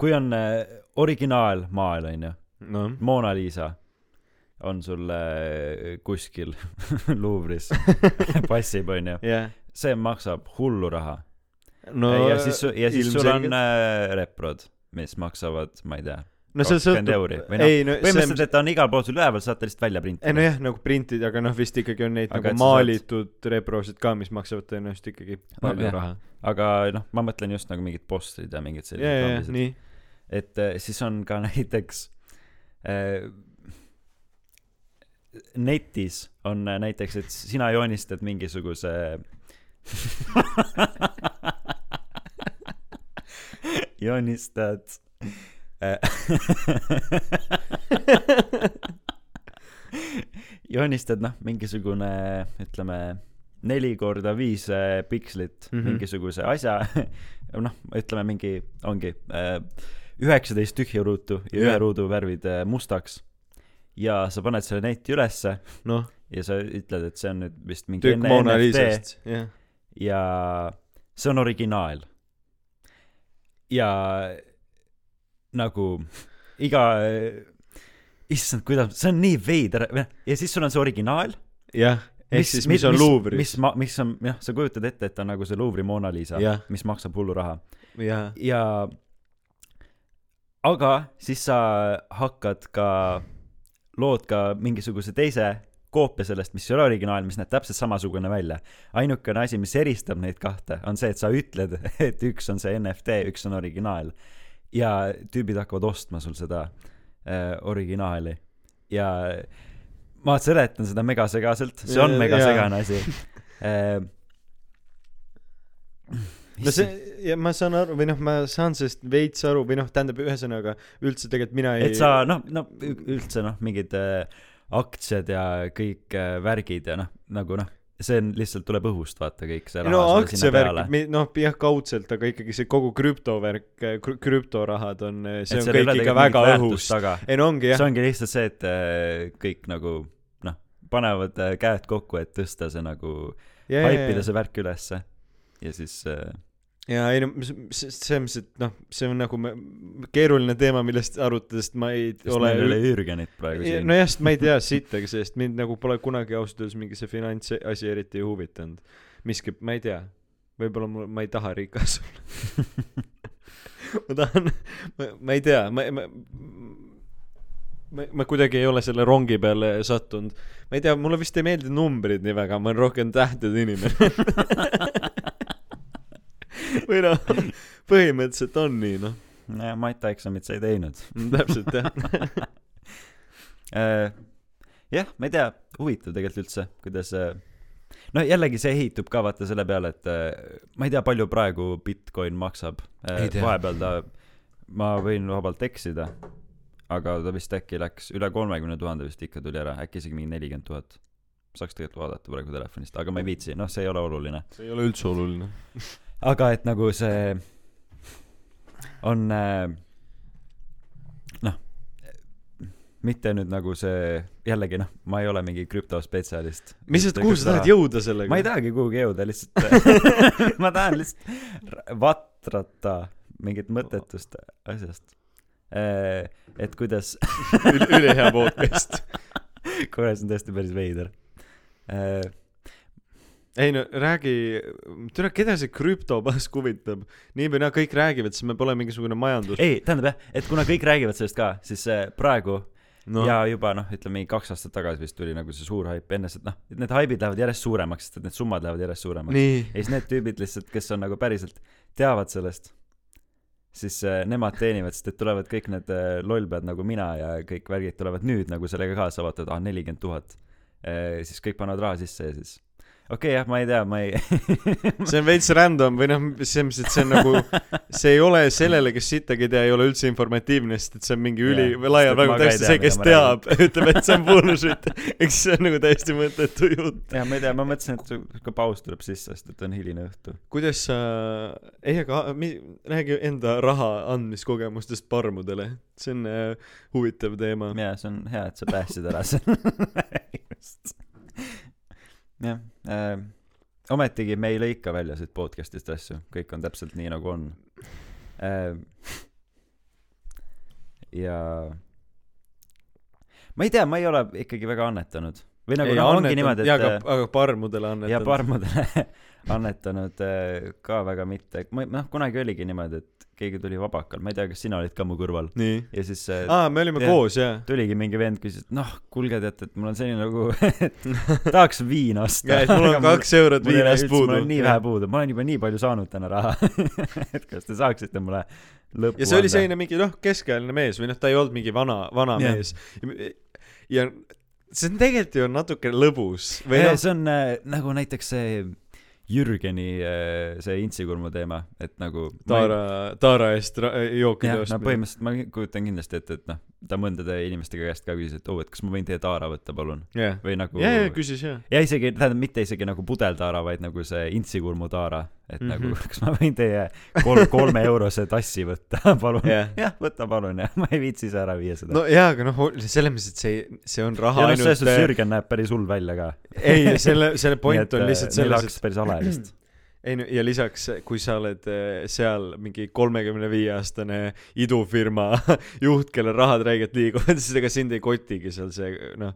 Speaker 2: kui on äh, originaalmaal onju,
Speaker 1: noh,
Speaker 2: Mona Lisa on sul äh, kuskil Luuvris passib onju,
Speaker 1: jah.
Speaker 2: see maksab hullu raha.
Speaker 1: No
Speaker 2: ja siis, ja siis sul on äh, reprod mis maksavad, ma ei tea,
Speaker 1: no see sõltub
Speaker 2: euri või noh,
Speaker 1: ei no see
Speaker 2: põhimõtteliselt, et ta on igal pool sul üleval, saate lihtsalt välja
Speaker 1: ei
Speaker 2: printida
Speaker 1: nojah, nagu printida, aga noh, vist ikkagi on neid
Speaker 2: Aga
Speaker 1: nagu maalitud reprosid ka, mis maksavad tõenäoliselt ikkagi palju
Speaker 2: jah.
Speaker 1: raha.
Speaker 2: aga noh, ma mõtlen just nagu mingid postrid ja mingid sellised lambised.
Speaker 1: nii.
Speaker 2: et äh, siis on ka näiteks äh, netis on äh, näiteks, et sina joonistad mingisuguse joonistad joonistad noh, mingisugune ütleme neli korda viis äh, pikslit mm. -hmm. mingisuguse asja noh, ütleme mingi ongi äh, üheksateist tühja ruutu ja
Speaker 1: Jah.
Speaker 2: ühe ruudu värvid äh, mustaks ja sa paned selle netti ülesse
Speaker 1: noh,
Speaker 2: ja sa ütled, et see on nüüd vist mingi
Speaker 1: tükk Mona Lisast, jah.
Speaker 2: ja see on originaal. ja nagu iga, issand, kuidas, see on nii veider, ja siis sul on see originaal.
Speaker 1: jah, ehk siis mis on Louvre'is.
Speaker 2: mis ma-, mis on, jah, sa kujutad ette, et on nagu see Louvre'i Mona Lisa mis maksab hullu raha
Speaker 1: jah,
Speaker 2: ja aga siis sa hakkad ka, lood ka mingisuguse teise koopia sellest, mis ei ole originaal, mis näeb täpselt samasugune välja. ainukene asi, mis eristab neid kahte, on see, et sa ütled, et üks on see NFT, üks on originaal. Ja tüübid hakkavad ostma sul seda äh, originaali. Ja ma seletan seda megasegaselt, see on megasegane asi. Äh,.
Speaker 1: no see, ja ma saan aru, või noh, ma saan sellest veits aru või noh, tähendab ühesõnaga üldse tegelikult mina ei
Speaker 2: et sa noh, no üldse noh, mingid äh, aktsiad ja kõik äh, värgid ja noh, nagu noh, see on lihtsalt tuleb õhust vaata kõik see
Speaker 1: no
Speaker 2: raha peale.
Speaker 1: aktsiavärk, noh jah, kaudselt, aga ikkagi see kogu krüptovärk, krüptorahad on, see
Speaker 2: et
Speaker 1: on kõik ikka väga
Speaker 2: mingit
Speaker 1: õhus.
Speaker 2: väärtust. taga.
Speaker 1: Ei no ongi jah.
Speaker 2: See, ongi lihtsalt see et äh, kõik nagu noh panevad äh, käed kokku et tõsta see nagu
Speaker 1: ja,
Speaker 2: haipida
Speaker 1: ja,
Speaker 2: see värk ülesse. Ja siis äh,
Speaker 1: ja ei no selles mõttes, et noh, see on nagu me- keeruline teema, millest arutada, sest ma ei
Speaker 2: sest
Speaker 1: ole
Speaker 2: meil ei ole Jürgenit praegu siin
Speaker 1: nojah, sest ma ei tea sittagi sellest, mind nagu pole kunagi ausalt öeldes mingi see finantsasi eriti huvitanud. miski, ma ei tea, võib-olla mul, ma ei taha rikas olla. ma tahan, ma ei tea, ma, ma ma, ma kuidagi ei ole selle rongi peale sattunud. ma ei tea, mulle vist ei meeldi numbrid nii väga, ma olen rohkem tähtede inimene. või noh, põhimõtteliselt on nii noh,
Speaker 2: jah matjaeksamit sa ei teinud.
Speaker 1: Täpselt jah.
Speaker 2: äh, jah ma ei tea huvitav tegelikult üldse kuidas äh, no jällegi see ehitub ka vaata selle peale et äh, ma ei tea palju praegu Bitcoin maksab. Vahepeal ta ma võin vabalt eksida aga ta vist äkki läks üle kolmekümne tuhande vist ikka tuli ära äkki isegi mingi nelikümmend tuhat. Saaks tegelikult vaadata praegu telefonist aga ma ei viitsi noh see ei ole oluline.
Speaker 1: See ei ole üldse oluline.
Speaker 2: aga et nagu see on äh, noh mitte nüüd nagu see jällegi noh ma ei ole mingi krüptospetsialist
Speaker 1: mis sa, kuhu sa tahad jõuda sellega?
Speaker 2: ma ei tahagi kuhugi jõuda lihtsalt ma tahan lihtsalt vatrata mingit mõttetust asjast Eh, et kuidas
Speaker 1: Üli- ülihea podcast.
Speaker 2: korra see on tõesti päris veider Eh,
Speaker 1: ei no räägi, tere, keda see krüptopask huvitab? nii või naa, kõik räägivad, siis me pole mingisugune majandus.
Speaker 2: ei tähendab jah et kuna kõik räägivad sellest ka siis eh, praegu
Speaker 1: no.
Speaker 2: ja juba noh ütleme mingi kaks aastat tagasi vist tuli nagu see suur haip enne seda noh need haibid lähevad järjest suuremaks sest et need summad lähevad järjest suuremaks ja siis need tüübid lihtsalt kes on nagu päriselt teavad sellest siis äh, nemad teenivad sest et tulevad kõik need äh, lollpead nagu mina ja kõik värgid tulevad nüüd nagu sellega kaasa vaatavad aa nelikümmend tuhat äh, siis kõik panevad raha sisse ja siis okei okay, jah ma ei tea ma ei
Speaker 1: see on veits random või noh, selles mõttes, et see on nagu, see ei ole sellele, kes sittagi ei tea, ei ole üldse informatiivne, sest et see on mingi üli
Speaker 2: Jaa,
Speaker 1: laial väga
Speaker 2: ka
Speaker 1: täpselt
Speaker 2: tea,
Speaker 1: see, kes teab, ütleb, et see on bullshit. eks see on nagu täiesti mõttetu jutt.
Speaker 2: jah ma ei tea ma mõtlesin et sihuke paus tuleb sisse sest et on hiline õhtu
Speaker 1: kuidas sa, ei aga mi- räägi enda raha andmiskogemustest parmudele, see on äh, huvitav teema.
Speaker 2: jaa see on hea et sa päästsid ära selle jah äh, ometigi me ei lõika välja siit podcast'ist asju. Kõik on täpselt nii nagu on. Äh, ja ma ei tea ma ei ole ikkagi väga annetanud. Või nagu noh ongi niimoodi et
Speaker 1: aga, aga parmudele annetanud.
Speaker 2: ja parmudele annetanud äh, ka väga mitte. Ma noh kunagi oligi niimoodi et keegi tuli vabakal, ma ei tea, kas sina olid ka mu kõrval ja siis äh,
Speaker 1: aa me olime
Speaker 2: jah.
Speaker 1: koos jaa
Speaker 2: tuligi mingi vend, küsis, et noh, kuulge, teate, et mul on selline nagu, tahaks viina osta.
Speaker 1: ja et mul on kaks eurot viinast puudu
Speaker 2: mul on nii vähe puudu, ma olen juba nii palju saanud täna raha. et kas te saaksite mulle lõppu
Speaker 1: ja see oli selline mingi noh keskealine mees või noh ta ei olnud mingi vana vana
Speaker 2: Jah.
Speaker 1: mees ja see on tegelikult ju natuke lõbus või noh
Speaker 2: see on äh, nagu näiteks see Jürgeni äh, see intsikurmu teema, et nagu ma ei-
Speaker 1: Taara Taara eest jookide
Speaker 2: jah, no põhimõtteliselt ma kujutan kindlasti ette, et noh, ta mõndade inimeste käest ka küsis, et oo, et kas ma võin teie taara võtta, palun.
Speaker 1: jah
Speaker 2: või nagu
Speaker 1: ja ja küsis jah
Speaker 2: ja isegi, tähendab, mitte isegi nagu pudeltaara, vaid nagu see intsikurmu taara, et mm -hmm.
Speaker 1: Mhm.
Speaker 2: nagu kas ma võin teie kolm, kolme eurose tassi võtta, palun.
Speaker 1: jah
Speaker 2: jah, võta palun jah, ma ei viitsi ise ära viia seda
Speaker 1: no jaa aga noh selles mõttes et see see on raha
Speaker 2: ja noh, selles
Speaker 1: ainult
Speaker 2: suhtes Jürgen näeb päris hull välja ka.
Speaker 1: ei selle selle point on lihtsalt
Speaker 2: neil
Speaker 1: selles et
Speaker 2: päris hale vist.
Speaker 1: Ei no ja lisaks kui sa oled eh, seal mingi kolmekümne viie aastane idufirma juht kellel rahad räigelt liiguvad siis ega sind ei kotigi seal see noh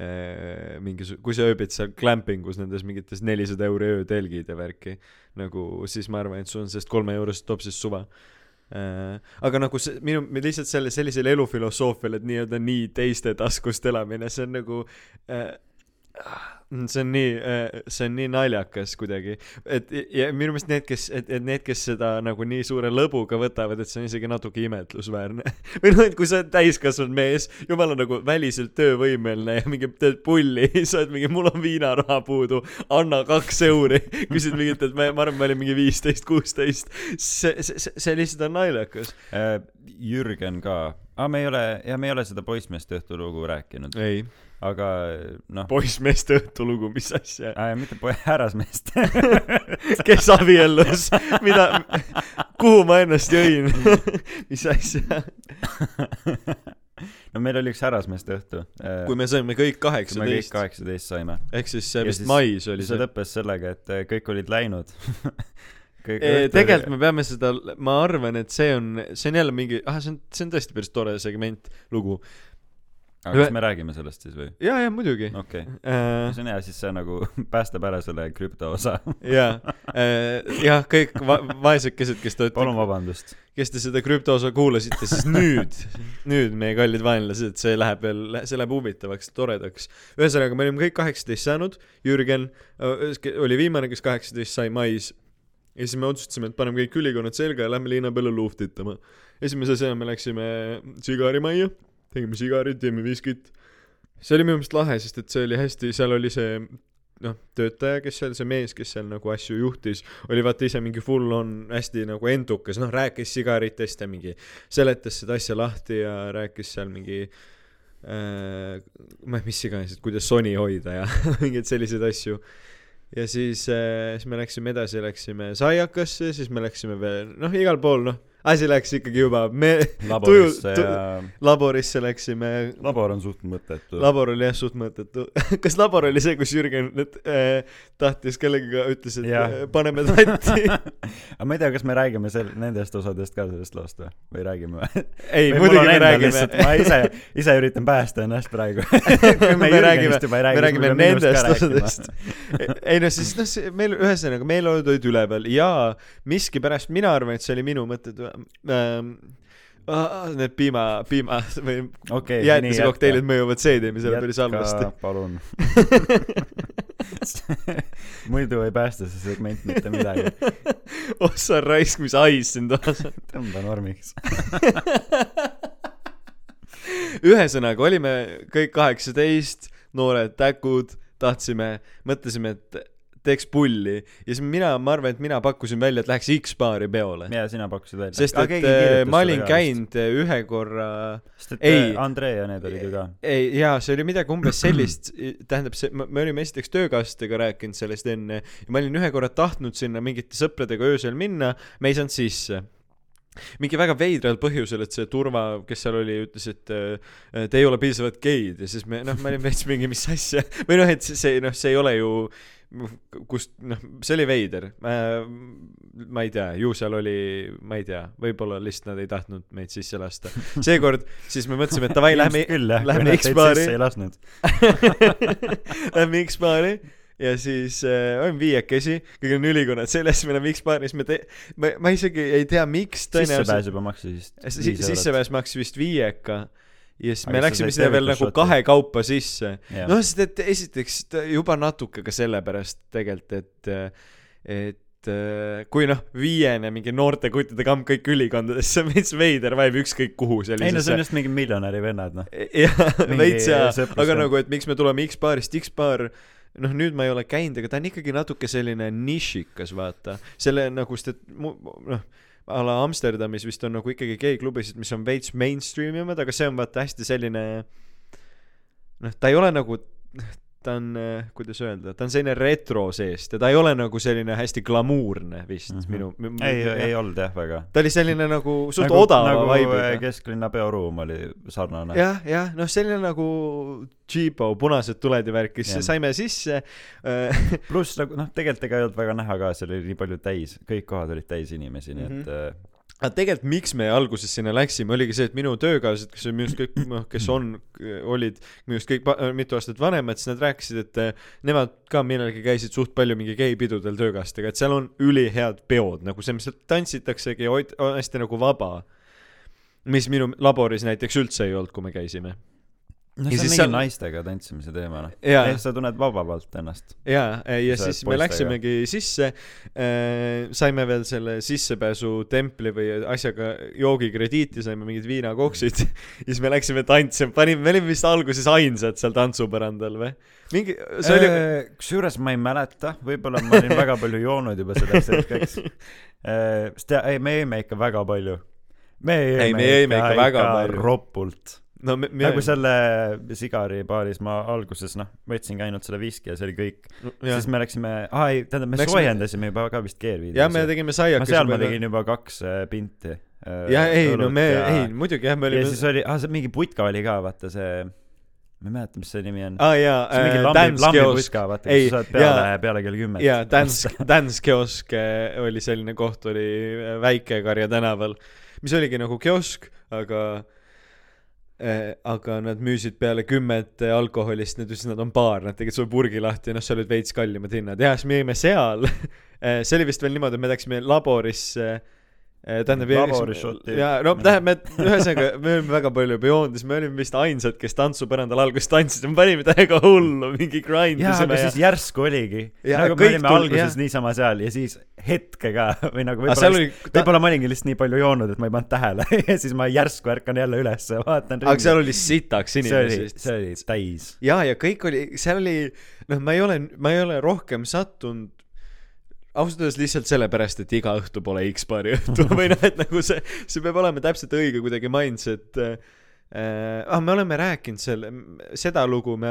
Speaker 1: eh, mingi kui sa ööbid seal glampingus nendes mingites nelisada euri öötelgid ja värki nagu siis ma arvan et sul on sellest kolme eurost topsist suva. Äh, aga nagu see minu lihtsalt selle sellisel elufilosoofial et nii-öelda nii teiste taskust elamine see on nagu äh, see on nii, see on nii naljakas kuidagi, et ja minu meelest need, kes, et, et need, kes seda nagu nii suure lõbuga võtavad, et see on isegi natuke imetlusväärne. või noh, et kui sa oled täiskasvanud mees, jumala nagu väliselt töövõimeline ja mingi teed pulli, sa oled mingi, mul on viinaraha puudu, anna kaks euri, küsid mingit, et ma, ma arvan, ma olin mingi viisteist, kuusteist, see, see, see, see lihtsalt on naljakas.
Speaker 2: Äh, Jürgen ka, aa, me ei ole, ja me ei ole seda poissmeeste õhtulugu rääkinud,
Speaker 1: ei,
Speaker 2: aga noh,
Speaker 1: poissmeeste õhtulugu, mis asja,
Speaker 2: mitte po-, härrasmeest
Speaker 1: kes abiellus, mida, kuhu ma ennast jõin, mis asja.
Speaker 2: no meil oli üks härrasmeeste õhtu.
Speaker 1: kui me saime kõik
Speaker 2: kui me kõik
Speaker 1: kaheksateist,
Speaker 2: kaheksateist saime.
Speaker 1: ehk siis see vist
Speaker 2: siis-
Speaker 1: mais oli
Speaker 2: see
Speaker 1: see.
Speaker 2: lõppes sellega, et äh, kõik olid läinud.
Speaker 1: tegelikult me peame seda, ma arvan, et see on, see on jälle mingi, ah see on, see on tõesti päris tore segment, lugu.
Speaker 2: Aga kas me räägime sellest siis või?
Speaker 1: ja, ja muidugi.
Speaker 2: okei okay., see on hea, siis see nagu päästab ära selle krüpto osa.
Speaker 1: ja, jah, kõik va-, vaesekesed, kes te
Speaker 2: palun
Speaker 1: olete,
Speaker 2: vabandust.
Speaker 1: kes te seda krüptoosa kuulasite, siis nüüd, nüüd meie kallid vaenlased, see läheb veel, see läheb huvitavaks, toredaks. ühesõnaga, me olime kõik kaheksateist saanud, Jürgen äh, oli viimane, kes kaheksateist sai mais. ja siis me otsustasime, et paneme kõik ülikonnad selga ja lähme linna peale luhtitama. esimese asjana me läksime sigarimajja, tegime sigarid, jõime viskit. see oli minu meelest lahe, sest et see oli hästi, seal oli see noh, töötaja, kes seal, see mees, kes seal nagu asju juhtis, oli vaata ise mingi full on hästi nagu endukas, noh rääkis sigaritest ja mingi seletas seda asja lahti ja rääkis seal mingi äh, ma ei mis iganes, et kuidas soni hoida ja mingeid selliseid asju. ja siis äh,, siis me läksime edasi, läksime Saiakasse, siis me läksime veel, noh igal pool noh, asi läks ikkagi juba, me
Speaker 2: laborisse
Speaker 1: tu-
Speaker 2: ja
Speaker 1: laborisse läksime,
Speaker 2: labor on suht mõttetu.
Speaker 1: labor oli jah suht mõttetu. kas labor oli see, kus Jürgen nüüd, äh, tahtis kellegagi, ütles, et
Speaker 2: Jah.
Speaker 1: äh, paneme tatti?
Speaker 2: aga ma ei tea, kas me räägime sel-, nendest osadest ka sellest loost või, või räägime või?
Speaker 1: ei, muidugi me räägime
Speaker 2: ma ise, ise üritan päästa ennast praegu.
Speaker 1: me räägime, me räägime nendest osadest. ei no siis noh, meil ühesõnaga meeleolud olid üleval ja miskipärast mina arvan, et see oli minu mõtted ähm,. Need piima, piima või
Speaker 2: okei,
Speaker 1: jäätisekokteilid mõjuvad seedimisele päris halvasti.
Speaker 2: palun. muidu ei päästa see segment mitte midagi.
Speaker 1: ossa raisk, mis hais sind on.
Speaker 2: tõmba normiks.
Speaker 1: ühesõnaga olime kõik kaheksateist, noored täkud, tahtsime, mõtlesime, et teeks pulli ja siis mina, ma arvan, et mina pakkusin välja, et läheks X-baari peole.
Speaker 2: ja sina pakkusid välja.
Speaker 1: sest et äh, ma olin. käinud äh, ühe korra
Speaker 2: sest et
Speaker 1: Ei.
Speaker 2: ei. Andrei ja need olid ju ka.
Speaker 1: ei jaa, see oli midagi umbes sellist, tähendab see, me olime esiteks töökaaslastega rääkinud sellest enne ja ma olin ühe korra tahtnud sinna mingite sõpradega öösel minna, me ei saanud sisse mingi väga veidral põhjusel, et see turva, kes seal oli, ütles, et äh, te ei ole piisavalt geid ja siis me noh, me olime veits mingi, mis asja või noh, et see noh, see ei ole ju kust noh, see oli veider ma ei tea, ju seal oli, ma ei tea, võib-olla lihtsalt nad ei tahtnud meid sisse lasta. seekord siis me mõtlesime, et davai, lähme lähme X-baari
Speaker 2: ei lasknud.
Speaker 1: Lähme X-baari ja siis äh, olime viiekesi, kõigil on ülikonnad seljas, me oleme X-baaris, me te-, ma, ma isegi ei tea, miks tõenäoliselt
Speaker 2: sissepääs juba maksis vist
Speaker 1: sissepääs maksis vist viieka ja siis me läksime sinna veel nagu
Speaker 2: tervitusšoti.
Speaker 1: kahekaupa sisse. Noh, sest et esiteks ta juba natuke ka sellepärast tegelikult, et, et äh, kui noh, viiene mingi noorte kuttide kamp kõik ülikondades, see on veits veider vibe ükskõik kuhu
Speaker 2: ei no see on
Speaker 1: sellisesse.
Speaker 2: just mingi miljonäri vennad noh.
Speaker 1: jah, veits jaa, aga nagu, et miks me tuleme X-baarist, X-baar noh, nüüd ma ei ole käinud, aga ta on ikkagi natuke selline nišikas, vaata. selle nagu, sest et mu, noh, a la Amsterdamis vist on nagu ikkagi gei-klubisid, mis on veits mainstream imad, aga see on vaata hästi selline noh, ta ei ole nagu ta on, kuidas öelda, ta on selline retro seest ja ta ei ole nagu selline hästi glamuurne vist mm
Speaker 2: Mhm.
Speaker 1: -hmm. minu
Speaker 2: ei, ei olnud jah väga.
Speaker 1: ta oli selline nagu suht
Speaker 2: nagu,
Speaker 1: odava
Speaker 2: nagu
Speaker 1: vibe'iga
Speaker 2: äh, kesklinna peoruum oli sarnane.
Speaker 1: jah, jah, noh, selline nagu Cheapo, punased tuled ja värk, siis saime sisse äh,.
Speaker 2: pluss nagu noh, tegelikult ega ei olnud väga näha ka, seal oli nii palju täis, kõik kohad olid täis inimesi, nii
Speaker 1: Mhm.
Speaker 2: et äh,
Speaker 1: aga tegelikult, miks me alguses sinna läksime, oligi see, et minu töökaaslased, kes on minust kõik, noh, kes on, olid minust kõik mitu aastat vanemad, siis nad rääkisid, et äh, nemad ka millalgi käisid suht palju mingi geipidudel töökaaslastega, et seal on ülihead peod, nagu see, mis seal tantsitaksegi, on hästi nagu vaba. mis minu laboris näiteks üldse ei olnud, kui me käisime.
Speaker 2: noh,
Speaker 1: Ja siis
Speaker 2: mingi
Speaker 1: seal-
Speaker 2: naistega tantsimise teema noh.
Speaker 1: jaa,
Speaker 2: sa tunned vabavalt ennast.
Speaker 1: jaa, ja
Speaker 2: Sa
Speaker 1: siis me läksimegi sisse äh,, saime veel selle sissepääsu templi või asjaga joogikrediiti, saime mingid viinakoksid ja siis me läksime tantsima, panime, me olime vist alguses ainsad seal tantsupõrandal või? mingi, see oli
Speaker 2: Äh, kusjuures ma ei mäleta, võib-olla ma olin väga palju joonud juba selleks hetkeks. sest ja, ei, me jõime ikka väga palju. me jõime,
Speaker 1: jõime ikka väga palju.
Speaker 2: ropult.
Speaker 1: No me, me
Speaker 2: nagu selle sigaribaaris ma alguses noh, võtsingi ainult selle viski ja see oli kõik.
Speaker 1: jah
Speaker 2: siis me läksime, aa ei, tähendab, me
Speaker 1: Läksime-
Speaker 2: soojendasime juba ka vist keerviidi.
Speaker 1: ja me tegime
Speaker 2: ma
Speaker 1: saiakesi
Speaker 2: seal ma tegin juba kaks äh, pinti.
Speaker 1: ja ei no me, ei muidugi jah, me
Speaker 2: ja
Speaker 1: olime
Speaker 2: siis oli, aa see mingi putka oli ka, vaata see, ma ei mäleta, mis see nimi on.
Speaker 1: aa jaa
Speaker 2: see mingi
Speaker 1: äh,
Speaker 2: lambi,
Speaker 1: Dance Kiosk
Speaker 2: lambiputka, vaata, kus sa saad peale
Speaker 1: jaa.,
Speaker 2: peale kell kümme.
Speaker 1: jaa, Dance, Dance kiosk eh, oli selline koht, oli Väike-Karja tänaval, mis oligi nagu kiosk, aga eh, aga nad müüsid peale kümmet eh, alkoholist, nad ütlesid, nad on baar, nad tegid sulle purgi lahti ja noh, seal olid veits kallimad hinnad, jah, siis me jõime seal? Eh, see oli vist veel niimoodi, et me läksime laborisse eh, tähendab
Speaker 2: Laborishoti.
Speaker 1: jaa, no tähendab, me ühesõnaga, me olime väga palju ja siis me olime vist ainsad, kes tantsupõrandal alguses tantsisid, me panime täiega hullu, mingi grind
Speaker 2: jaa, aga siis järsku oligi.
Speaker 1: Ja
Speaker 2: nagu me olime
Speaker 1: tul-
Speaker 2: alguses
Speaker 1: jah.
Speaker 2: niisama seal ja siis hetkega või nagu võib-olla
Speaker 1: oli
Speaker 2: võib-olla ma olingi lihtsalt nii palju joonud, et ma ei pannud tähele ja siis ma järsku ärkan jälle üles ja vaatan
Speaker 1: aga seal oli sitaks inimesi.
Speaker 2: see oli täis.
Speaker 1: ja, ja kõik oli, seal oli, noh, ma ei ole, ma ei ole rohkem sattunud ausalt öeldes lihtsalt sellepärast, et iga õhtu pole X-baari õhtu või noh, et nagu see, see peab olema täpselt õige kuidagi mindset äh,. ah, me oleme rääkinud selle, seda lugu me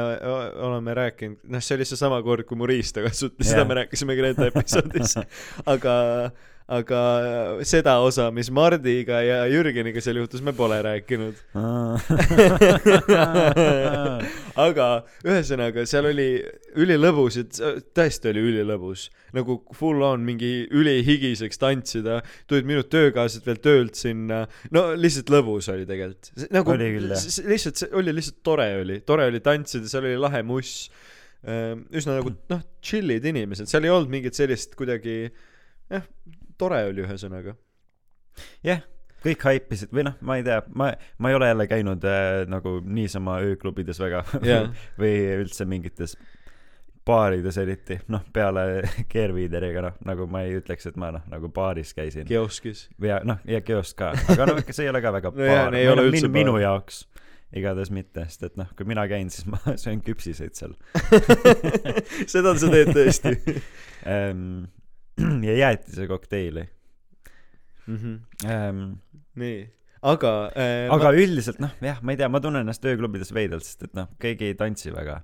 Speaker 1: oleme rääkinud, noh, see oli seesama kord, kui mu riista kasutas yeah., seda me rääkisime Greta episoodis. aga, aga seda osa, mis Mardiga ja Jürgeniga seal juhtus, me pole rääkinud. aga ühesõnaga, seal oli ülilõbus, et tõesti oli ülilõbus. nagu full on mingi ülihigiseks tantsida, tulid minu töökaaslased veel töölt sinna, no lihtsalt lõbus oli tegelikult. nagu
Speaker 2: Oli küll, jah.
Speaker 1: lihtsalt see oli lihtsalt tore oli, tore oli tantsida, seal oli lahe muss. üsna nagu noh, chill'id inimesed, seal ei olnud mingit sellist kuidagi jah, tore oli ühesõnaga.
Speaker 2: jah, kõik haipisid või noh, ma ei tea, ma, ma ei ole jälle käinud äh, nagu niisama ööklubides väga
Speaker 1: Jaa.
Speaker 2: või üldse mingites baarides eriti, noh peale Keerviideriga noh, nagu ma ei ütleks, et ma noh, nagu baaris käisin
Speaker 1: kioskis.
Speaker 2: ja noh, ja kiosk ka, aga noh, see ei ole ka väga
Speaker 1: No
Speaker 2: baar
Speaker 1: ole
Speaker 2: noh,
Speaker 1: üldse
Speaker 2: minu, jaoks igatahes mitte, sest et noh, kui mina käin, siis ma söön küpsiseid seal
Speaker 1: seda sa teed tõesti.
Speaker 2: ja jäätise kokteili
Speaker 1: mm. -hmm.
Speaker 2: ähm,.
Speaker 1: nii, aga äh,
Speaker 2: aga ma... üldiselt noh, jah, ma ei tea, ma tunnen ennast ööklubides veidralt, sest et noh, keegi ei tantsi väga.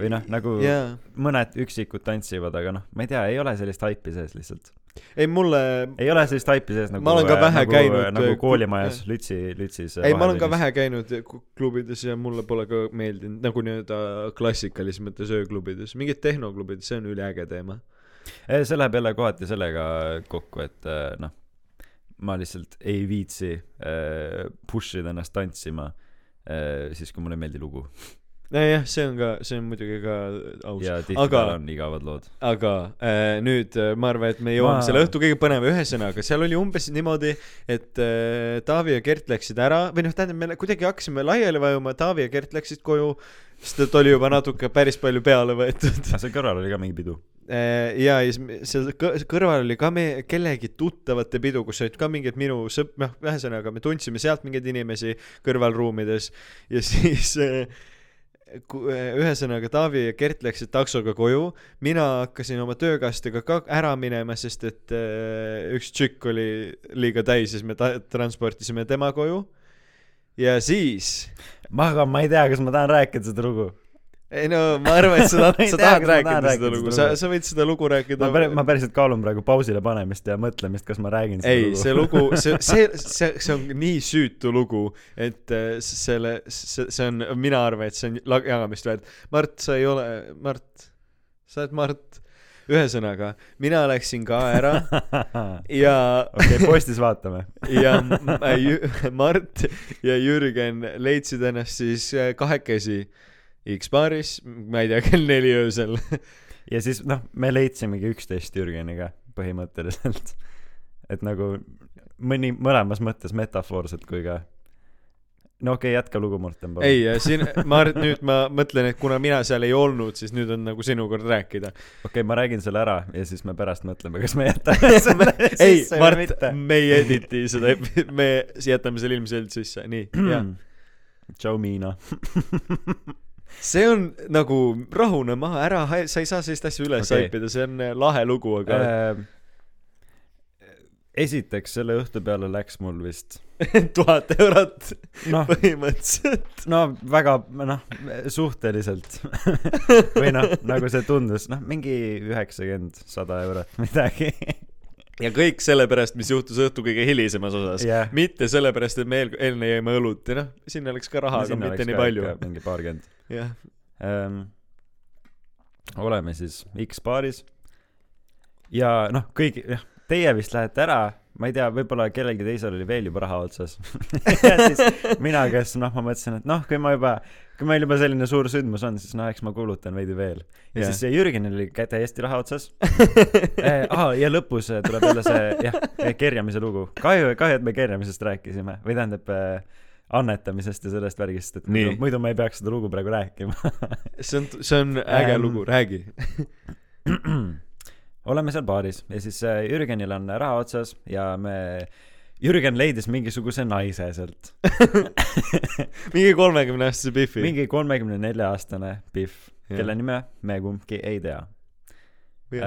Speaker 2: või noh, nagu
Speaker 1: jaa,
Speaker 2: mõned üksikud tantsivad, aga noh, ma ei tea, ei ole sellist haipi sees lihtsalt.
Speaker 1: ei mulle,
Speaker 2: ei ole sellist haipi sees nagu
Speaker 1: Ma olen ka vähe
Speaker 2: nagu,
Speaker 1: käinud,
Speaker 2: nagu
Speaker 1: äh,
Speaker 2: koolimajas Lütsi, Lütsis.
Speaker 1: ei ma olen ka vähe käinud klubides ja mulle pole ka meeldinud nagu nii-öelda klassikalises mõttes ööklubides, mingid tehnoklubid, see on üliäge teema.
Speaker 2: See läheb jälle kohati sellega kokku, et äh, noh, ma lihtsalt ei viitsi äh, push ida ennast tantsima äh, siis, kui mulle ei meeldi lugu.
Speaker 1: nojah, see on ka, see on muidugi ka aus.
Speaker 2: ja
Speaker 1: aga
Speaker 2: tihtipeale, on igavad lood.
Speaker 1: aga äh, nüüd äh, ma arvan, et me jõuame
Speaker 2: Ma-
Speaker 1: selle õhtu kõige põneva ühesõnaga, seal oli umbes niimoodi, et äh, Taavi ja Gert läksid ära või noh, tähendab, me kuidagi hakkasime laiali vajuma, Taavi ja Gert läksid koju, sest et oli juba natuke päris palju peale võetud.
Speaker 2: aga seal kõrval oli ka mingi pidu.
Speaker 1: Äh, ja, ja siis me- seal kõ- kõrval oli ka meie kellegi tuttavate pidu, kus olid ka mingid minu sõp-, noh, ühesõnaga me tundsime sealt mingeid inimesi kõrvalruumides ja siis äh, ühesõnaga Taavi ja Gert läksid taksoga koju, mina hakkasin oma töökastega ka ära minema, sest et äh, üks tšükk oli liiga täis, siis me ta- transportisime tema koju. ja siis,
Speaker 2: ma, aga ma ei tea, kas ma tahan rääkida seda lugu.
Speaker 1: Ei no ma arvan, et
Speaker 2: ei
Speaker 1: sa tahad rääkida seda
Speaker 2: rääkida
Speaker 1: lugu,
Speaker 2: seda
Speaker 1: sa sa võid seda lugu rääkida
Speaker 2: ma päris, ma päriselt kaalun praegu pausile panemist ja mõtlemist, kas ma räägin seda
Speaker 1: ei,
Speaker 2: lugu.
Speaker 1: see lugu, see, see, see, see on nii süütu lugu, et äh, selle, see, see on, mina arvan, et see on jagamist väärt. Mart, sa ei ole, Mart, sa oled Mart. ühesõnaga, mina läksin ka ära ja,
Speaker 2: okei, postis vaatame.
Speaker 1: ja Jü- Mart ja Jürgen leidsid ennast siis äh, kahekesi X-baaris, ma ei tea, kell neli öösel.
Speaker 2: ja siis noh, me leidsimegi üksteist Jürgeniga põhimõtteliselt. et nagu mõni, mõlemas mõttes metafoorselt kui ka. no okei okay,, jätka lugu, Morten, palun.
Speaker 1: ei, siin, Mart, nüüd ma mõtlen, et kuna mina seal ei olnud, siis nüüd on nagu sinu kord rääkida.
Speaker 2: okei okay,, ma räägin selle ära ja siis me pärast mõtleme, kas me jätame selle
Speaker 1: ei Mart me ei editi seda, me jätame selle ilmselgelt sisse, nii, jah.
Speaker 2: tšau, Miina.
Speaker 1: see on nagu rahune maha, ära, sa ei saa sellist asja üles
Speaker 2: Okei.
Speaker 1: haipida, see on äh, lahe lugu, aga
Speaker 2: Äh, esiteks, selle õhtu peale läks mul vist
Speaker 1: tuhat eurot
Speaker 2: noh,
Speaker 1: põhimõtteliselt.
Speaker 2: no väga, noh, suhteliselt või noh, nagu see tundus, noh, mingi üheksakümmend, sada eurot, midagi.
Speaker 1: Ja kõik sellepärast, mis juhtus õhtu kõige hilisemas osas.
Speaker 2: Jah,
Speaker 1: mitte sellepärast, et me eel-, enne jäime õlut ja noh, sinna läks ka raha, aga mitte nii palju.
Speaker 2: mingi paarkümmend.
Speaker 1: Jah,
Speaker 2: ähm,. oleme siis X-baaris ja noh, kõigi, jah, teie vist lähete ära, ma ei tea, võib-olla kellelgi teisel oli veel juba raha otsas. Ja siis mina, kes noh, ma mõtlesin, et noh, kui ma juba, kui meil juba selline suur sündmus on, siis noh, eks ma kulutan veidi veel. ja
Speaker 1: Jah.
Speaker 2: siis see Jürgenil oli täiesti raha otsas eh,. aa, ja lõpus eh, tuleb jälle see, jah, kerjamise lugu. kahju, kahju, et me kerjamisest rääkisime või tähendab eh, annetamisest ja sellest värgist, et muidu, muidu ma ei peaks seda lugu praegu rääkima
Speaker 1: see on, see on äge
Speaker 2: Ähm,
Speaker 1: lugu, räägi.
Speaker 2: oleme seal baaris ja siis äh, Jürgenil on raha otsas ja me, Jürgen leidis mingisuguse naise sealt.
Speaker 1: mingi kolmekümne aastase Biffi.
Speaker 2: mingi kolmekümne nelja aastane
Speaker 1: Jah.
Speaker 2: kelle nime me kumbki ei tea.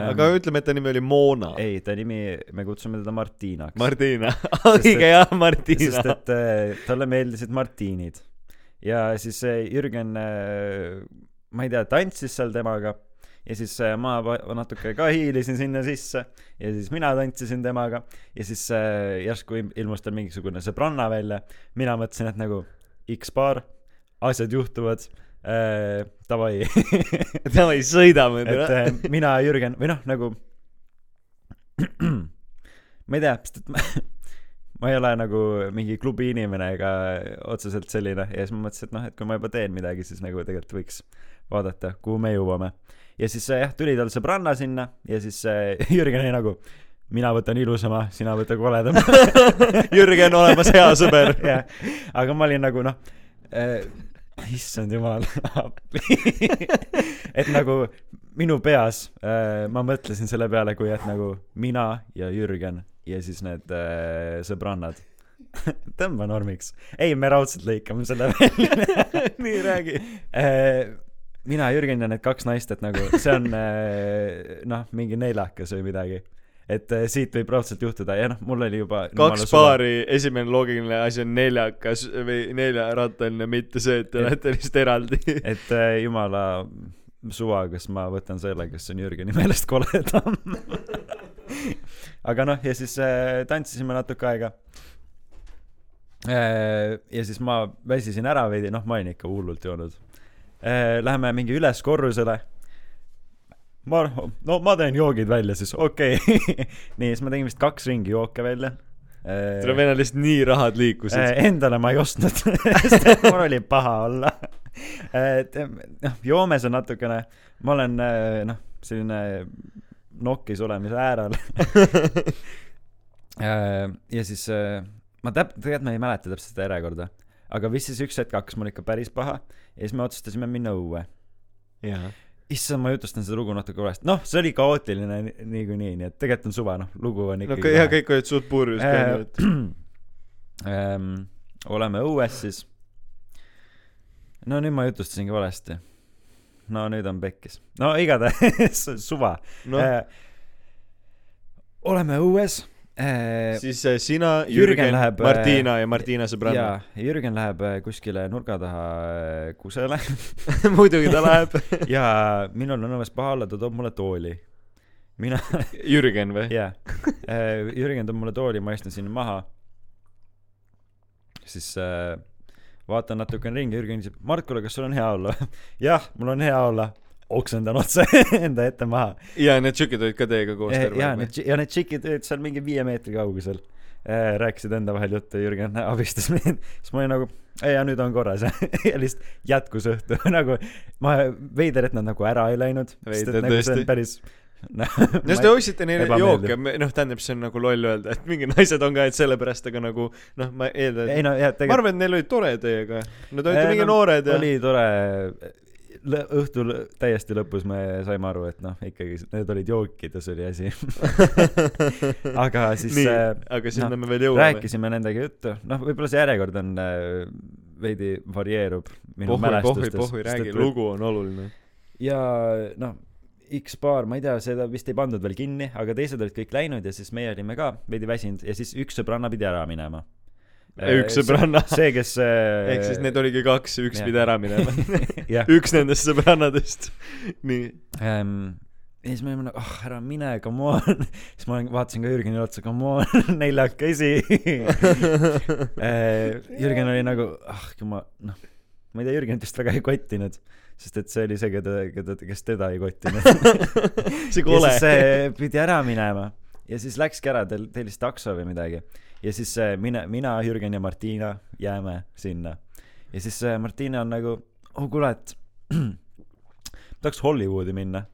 Speaker 1: aga ütleme, et ta nimi oli Moona.
Speaker 2: ei, ta nimi, me kutsume teda Martinaks.
Speaker 1: Martina.
Speaker 2: Sest
Speaker 1: õige jah,
Speaker 2: sest
Speaker 1: Martina.
Speaker 2: et äh, talle meeldisid Martiinid. ja siis äh, Jürgen, ma ei tea, tantsis seal temaga ja siis äh, ma natuke ka hiilisin sinna sisse ja siis mina tantsisin temaga ja siis äh, järsku ilmus tal mingisugune sõbranna välja. mina mõtlesin, et nagu X-baar, asjad juhtuvad äh,, davai
Speaker 1: davai, sõidame
Speaker 2: et äh, mina Jürgen või noh, nagu ma ei tea, sest et ma, ma ei ole nagu mingi klubi inimene ega otseselt selline ja siis ma mõtlesin, et noh, et kui ma juba teen midagi, siis nagu tegelikult võiks vaadata, kuhu me jõuame. Ja siis äh, jah, tuli tal sõbranna sinna ja siis äh, Jürgen oli nagu mina võtan ilusama, sina võta koledama.
Speaker 1: Jürgen olemas hea sõber.
Speaker 2: jah, aga ma olin nagu noh äh,, issand jumal, et nagu minu peas äh, ma mõtlesin selle peale, kui et nagu mina ja Jürgen ja siis need äh, sõbrannad tõmba normiks. ei, me raudselt lõikame selle välja.
Speaker 1: nii, räägi.
Speaker 2: Äh, mina, Jürgen ja need kaks naist, et nagu see on äh, noh, mingi neljakas või midagi. et äh, siit võib raudselt juhtuda ja noh, mul oli juba
Speaker 1: kaks. paari, esimene loogiline asi on neljakas või neljarattaline, mitte see, et te olete lihtsalt eraldi.
Speaker 2: et äh, jumala suva, kas ma võtan selle, kes on Jürgeni meelest koledam. aga noh, ja siis äh, tantsisime natuke aega äh,. ja siis ma väsisin ära veidi, noh, ma olin ikka hullult joonud. Läheme mingi üles korrusele. ma, no ma teen joogid välja siis, okei okay. nii, siis ma tegin vist kaks ringi jooke välja äh,
Speaker 1: tuleb enne lihtsalt nii rahad liikusid.
Speaker 2: äh,. Endale ma ei ostnud, sest et mul oli paha olla. et noh, joomes on natukene, ma olen äh, noh, selline nokkis olemise äärel. ja siis äh, ma täp-, tegelikult ma ei mäleta täpselt seda järjekorda, aga vist siis üks hetk hakkas mul ikka päris paha ja siis me otsustasime minna õue. issand, ma jutustan seda lugu natuke valesti, noh, see oli kaootiline ni- niikuinii, nii et tegelikult on suva, noh, lugu on
Speaker 1: no
Speaker 2: ikkagi
Speaker 1: kõik, ja kõik olid suht purjus ka, et
Speaker 2: ähm, oleme õues siis. no nüüd ma jutustasingi valesti. no nüüd on pekkis. no igatahes suva
Speaker 1: noh,
Speaker 2: äh,. oleme õues äh,.
Speaker 1: siis äh, sina,
Speaker 2: Jürgen
Speaker 1: Jürgen,
Speaker 2: läheb, äh,
Speaker 1: Martina ja Martina sõbranna.
Speaker 2: ja Jürgen läheb äh, kuskile nurga taha kusele
Speaker 1: muidugi ta läheb.
Speaker 2: ja minul on õues paha olla, ta toob mulle tooli. mina,
Speaker 1: Jürgen või?
Speaker 2: jaa, Jürgen toob mulle tooli, ma istun sinna maha. siis äh, vaatan natukene ringi, Jürgen küsib, Mart, kuule, kas sul on hea olla? jah, mul on hea olla. Oksendan otse enda ette maha.
Speaker 1: ja need tšükid olid ka teiega koos terve
Speaker 2: ja
Speaker 1: aeg
Speaker 2: need, ja need tšikid olid seal mingi viie meetri kaugusel. rääkisid enda vahel juttu, Jürgen abistas mind, siis ma olin nagu, ja nüüd on korras ja lihtsalt jätkus õhtu nagu ma, veider, et nad nagu ära ei läinud.
Speaker 1: Veider,
Speaker 2: nagu
Speaker 1: tõesti.
Speaker 2: on päris.
Speaker 1: no te ostsite neile jooke, noh, tähendab, see on nagu loll öelda, et mingid naised on ka, et sellepärast, aga nagu noh, ma eeldan,
Speaker 2: no ja
Speaker 1: ma arvan, et neil oli tore teiega. Nad olid
Speaker 2: Eh,
Speaker 1: mingi
Speaker 2: no,
Speaker 1: noored ja
Speaker 2: oli tore. Õhtul täiesti lõpus me saime aru, et noh, ikkagi need olid jookides oli asi. aga siis
Speaker 1: nii
Speaker 2: äh,,
Speaker 1: aga sinna
Speaker 2: noh,
Speaker 1: me veel jõuame.
Speaker 2: rääkisime nendega juttu, noh, võib-olla see järjekord on äh, veidi varieerub minu
Speaker 1: pohhui,
Speaker 2: mälestustes.
Speaker 1: pohhui, räägi, lugu on oluline.
Speaker 2: ja noh, X baar, ma ei tea, seda vist ei pandud veel kinni, aga teised olid kõik läinud ja siis meie olime ka veidi väsinud ja siis üks sõbranna pidi ära minema.
Speaker 1: Üks sõbranna,
Speaker 2: see, kes äh,
Speaker 1: ehk siis neid oligi kaks, üks pidi ära minema. üks nendest sõbrannadest. nii,
Speaker 2: ähm, ja siis me olime nagu, ah ära mine, come on. siis ma vaatasin ka Jürgenile otsa, come on, neljakesi. Jürgen oli nagu, ah jumal, noh, ma ei tea, Jürgenit vist väga ei kottinud, sest et see oli see, keda, keda, kes teda ei kottinud.
Speaker 1: see kole
Speaker 2: see pidi ära minema ja siis läkski ära, tel- tellis takso või midagi. Ja siis äh, mina, mina, Jürgen ja Martina jääme sinna. ja siis äh, Martina on nagu, oh kuule, et tahaks Hollywoodi minna.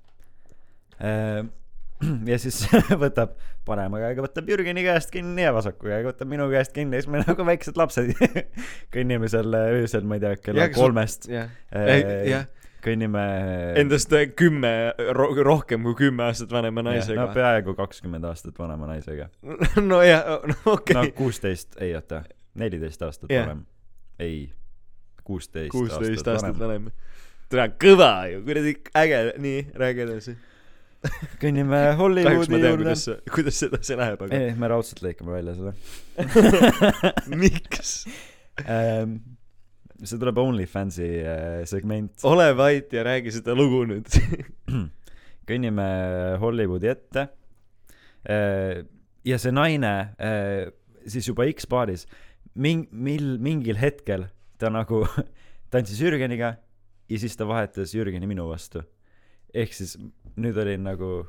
Speaker 2: ja siis võtab parema käega võtab Jürgeni käest kinni ja vasaku käega võtab minu käest kinni ja siis me nagu väiksed lapsed kõnnime seal äh, öösel, ma ei tea, kella kolmest
Speaker 1: jah,
Speaker 2: äh,
Speaker 1: jah,
Speaker 2: kõnnime
Speaker 1: endast kümme, rohkem kui kümme aastat vanema
Speaker 2: no
Speaker 1: naisega.
Speaker 2: peaaegu kakskümmend aastat vanema naisega.
Speaker 1: nojah, no okei
Speaker 2: no
Speaker 1: okay..
Speaker 2: kuusteist, ei oota, neliteist aastat
Speaker 1: Jah.
Speaker 2: vanem. ei, kuusteist
Speaker 1: kuusteist
Speaker 2: aastat vanem.
Speaker 1: tere, kõva ju, kuradi äge, nii, räägi edasi.
Speaker 2: kõnnime Hollywoodi juurde
Speaker 1: kuidas. edasi läheb, aga
Speaker 2: ei, me raudselt lõikame välja selle
Speaker 1: miks?
Speaker 2: ähm,. See tuleb OnlyFansi äh, segment.
Speaker 1: ole vait ja räägi seda lugu nüüd.
Speaker 2: kõnnime Hollywoodi ette äh,. ja see naine äh, siis juba X-baaris ming-, mil, mingil hetkel ta nagu tantsis Jürgeniga ja siis ta vahetas Jürgeni minu vastu. ehk siis nüüd oli nagu,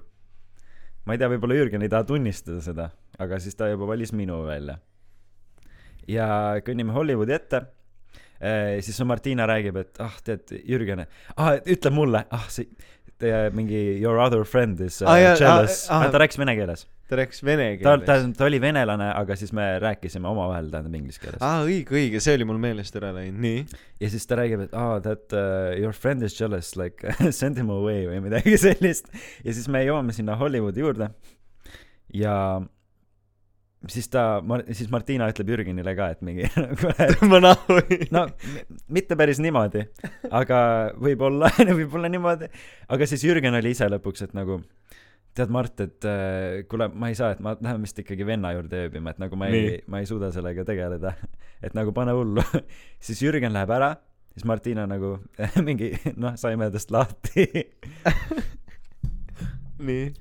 Speaker 2: ma ei tea, võib-olla Jürgen ei taha tunnistada seda, aga siis ta juba valis minu välja. ja kõnnime Hollywoodi ette siis Martina räägib, et ah, tead, Jürgen, ah, ütle mulle, ah, see teie mingi your other friend is uh,
Speaker 1: Ah, jaa,
Speaker 2: jealous
Speaker 1: ah, ah.
Speaker 2: ah,, ta rääkis vene keeles.
Speaker 1: ta rääkis vene
Speaker 2: ta, ta
Speaker 1: keeles.,
Speaker 2: ta oli venelane, aga siis me rääkisime omavahel, tähendab inglise keeles ah..
Speaker 1: aa, õige, õige, see oli mul meelest ära läinud, nii.
Speaker 2: ja siis ta räägib, et aa oh,, that uh, your friend is jealous, like send him away või midagi sellist. ja siis me jõuame sinna Hollywoodi juurde ja siis ta, siis Martina ütleb Jürgenile ka, et mingi
Speaker 1: ma nahku ei.
Speaker 2: no mitte päris niimoodi, aga võib-olla, võib-olla niimoodi, aga siis Jürgen oli ise lõpuks, et nagu tead, Mart, et äh, kuule, ma ei saa, et ma lähen vist ikkagi venna juurde ööbima, et nagu ma ei ma ei suuda sellega tegeleda. et nagu pane hullu. siis Jürgen läheb ära, siis Martina nagu mingi, noh, saime tast lahti.
Speaker 1: nii.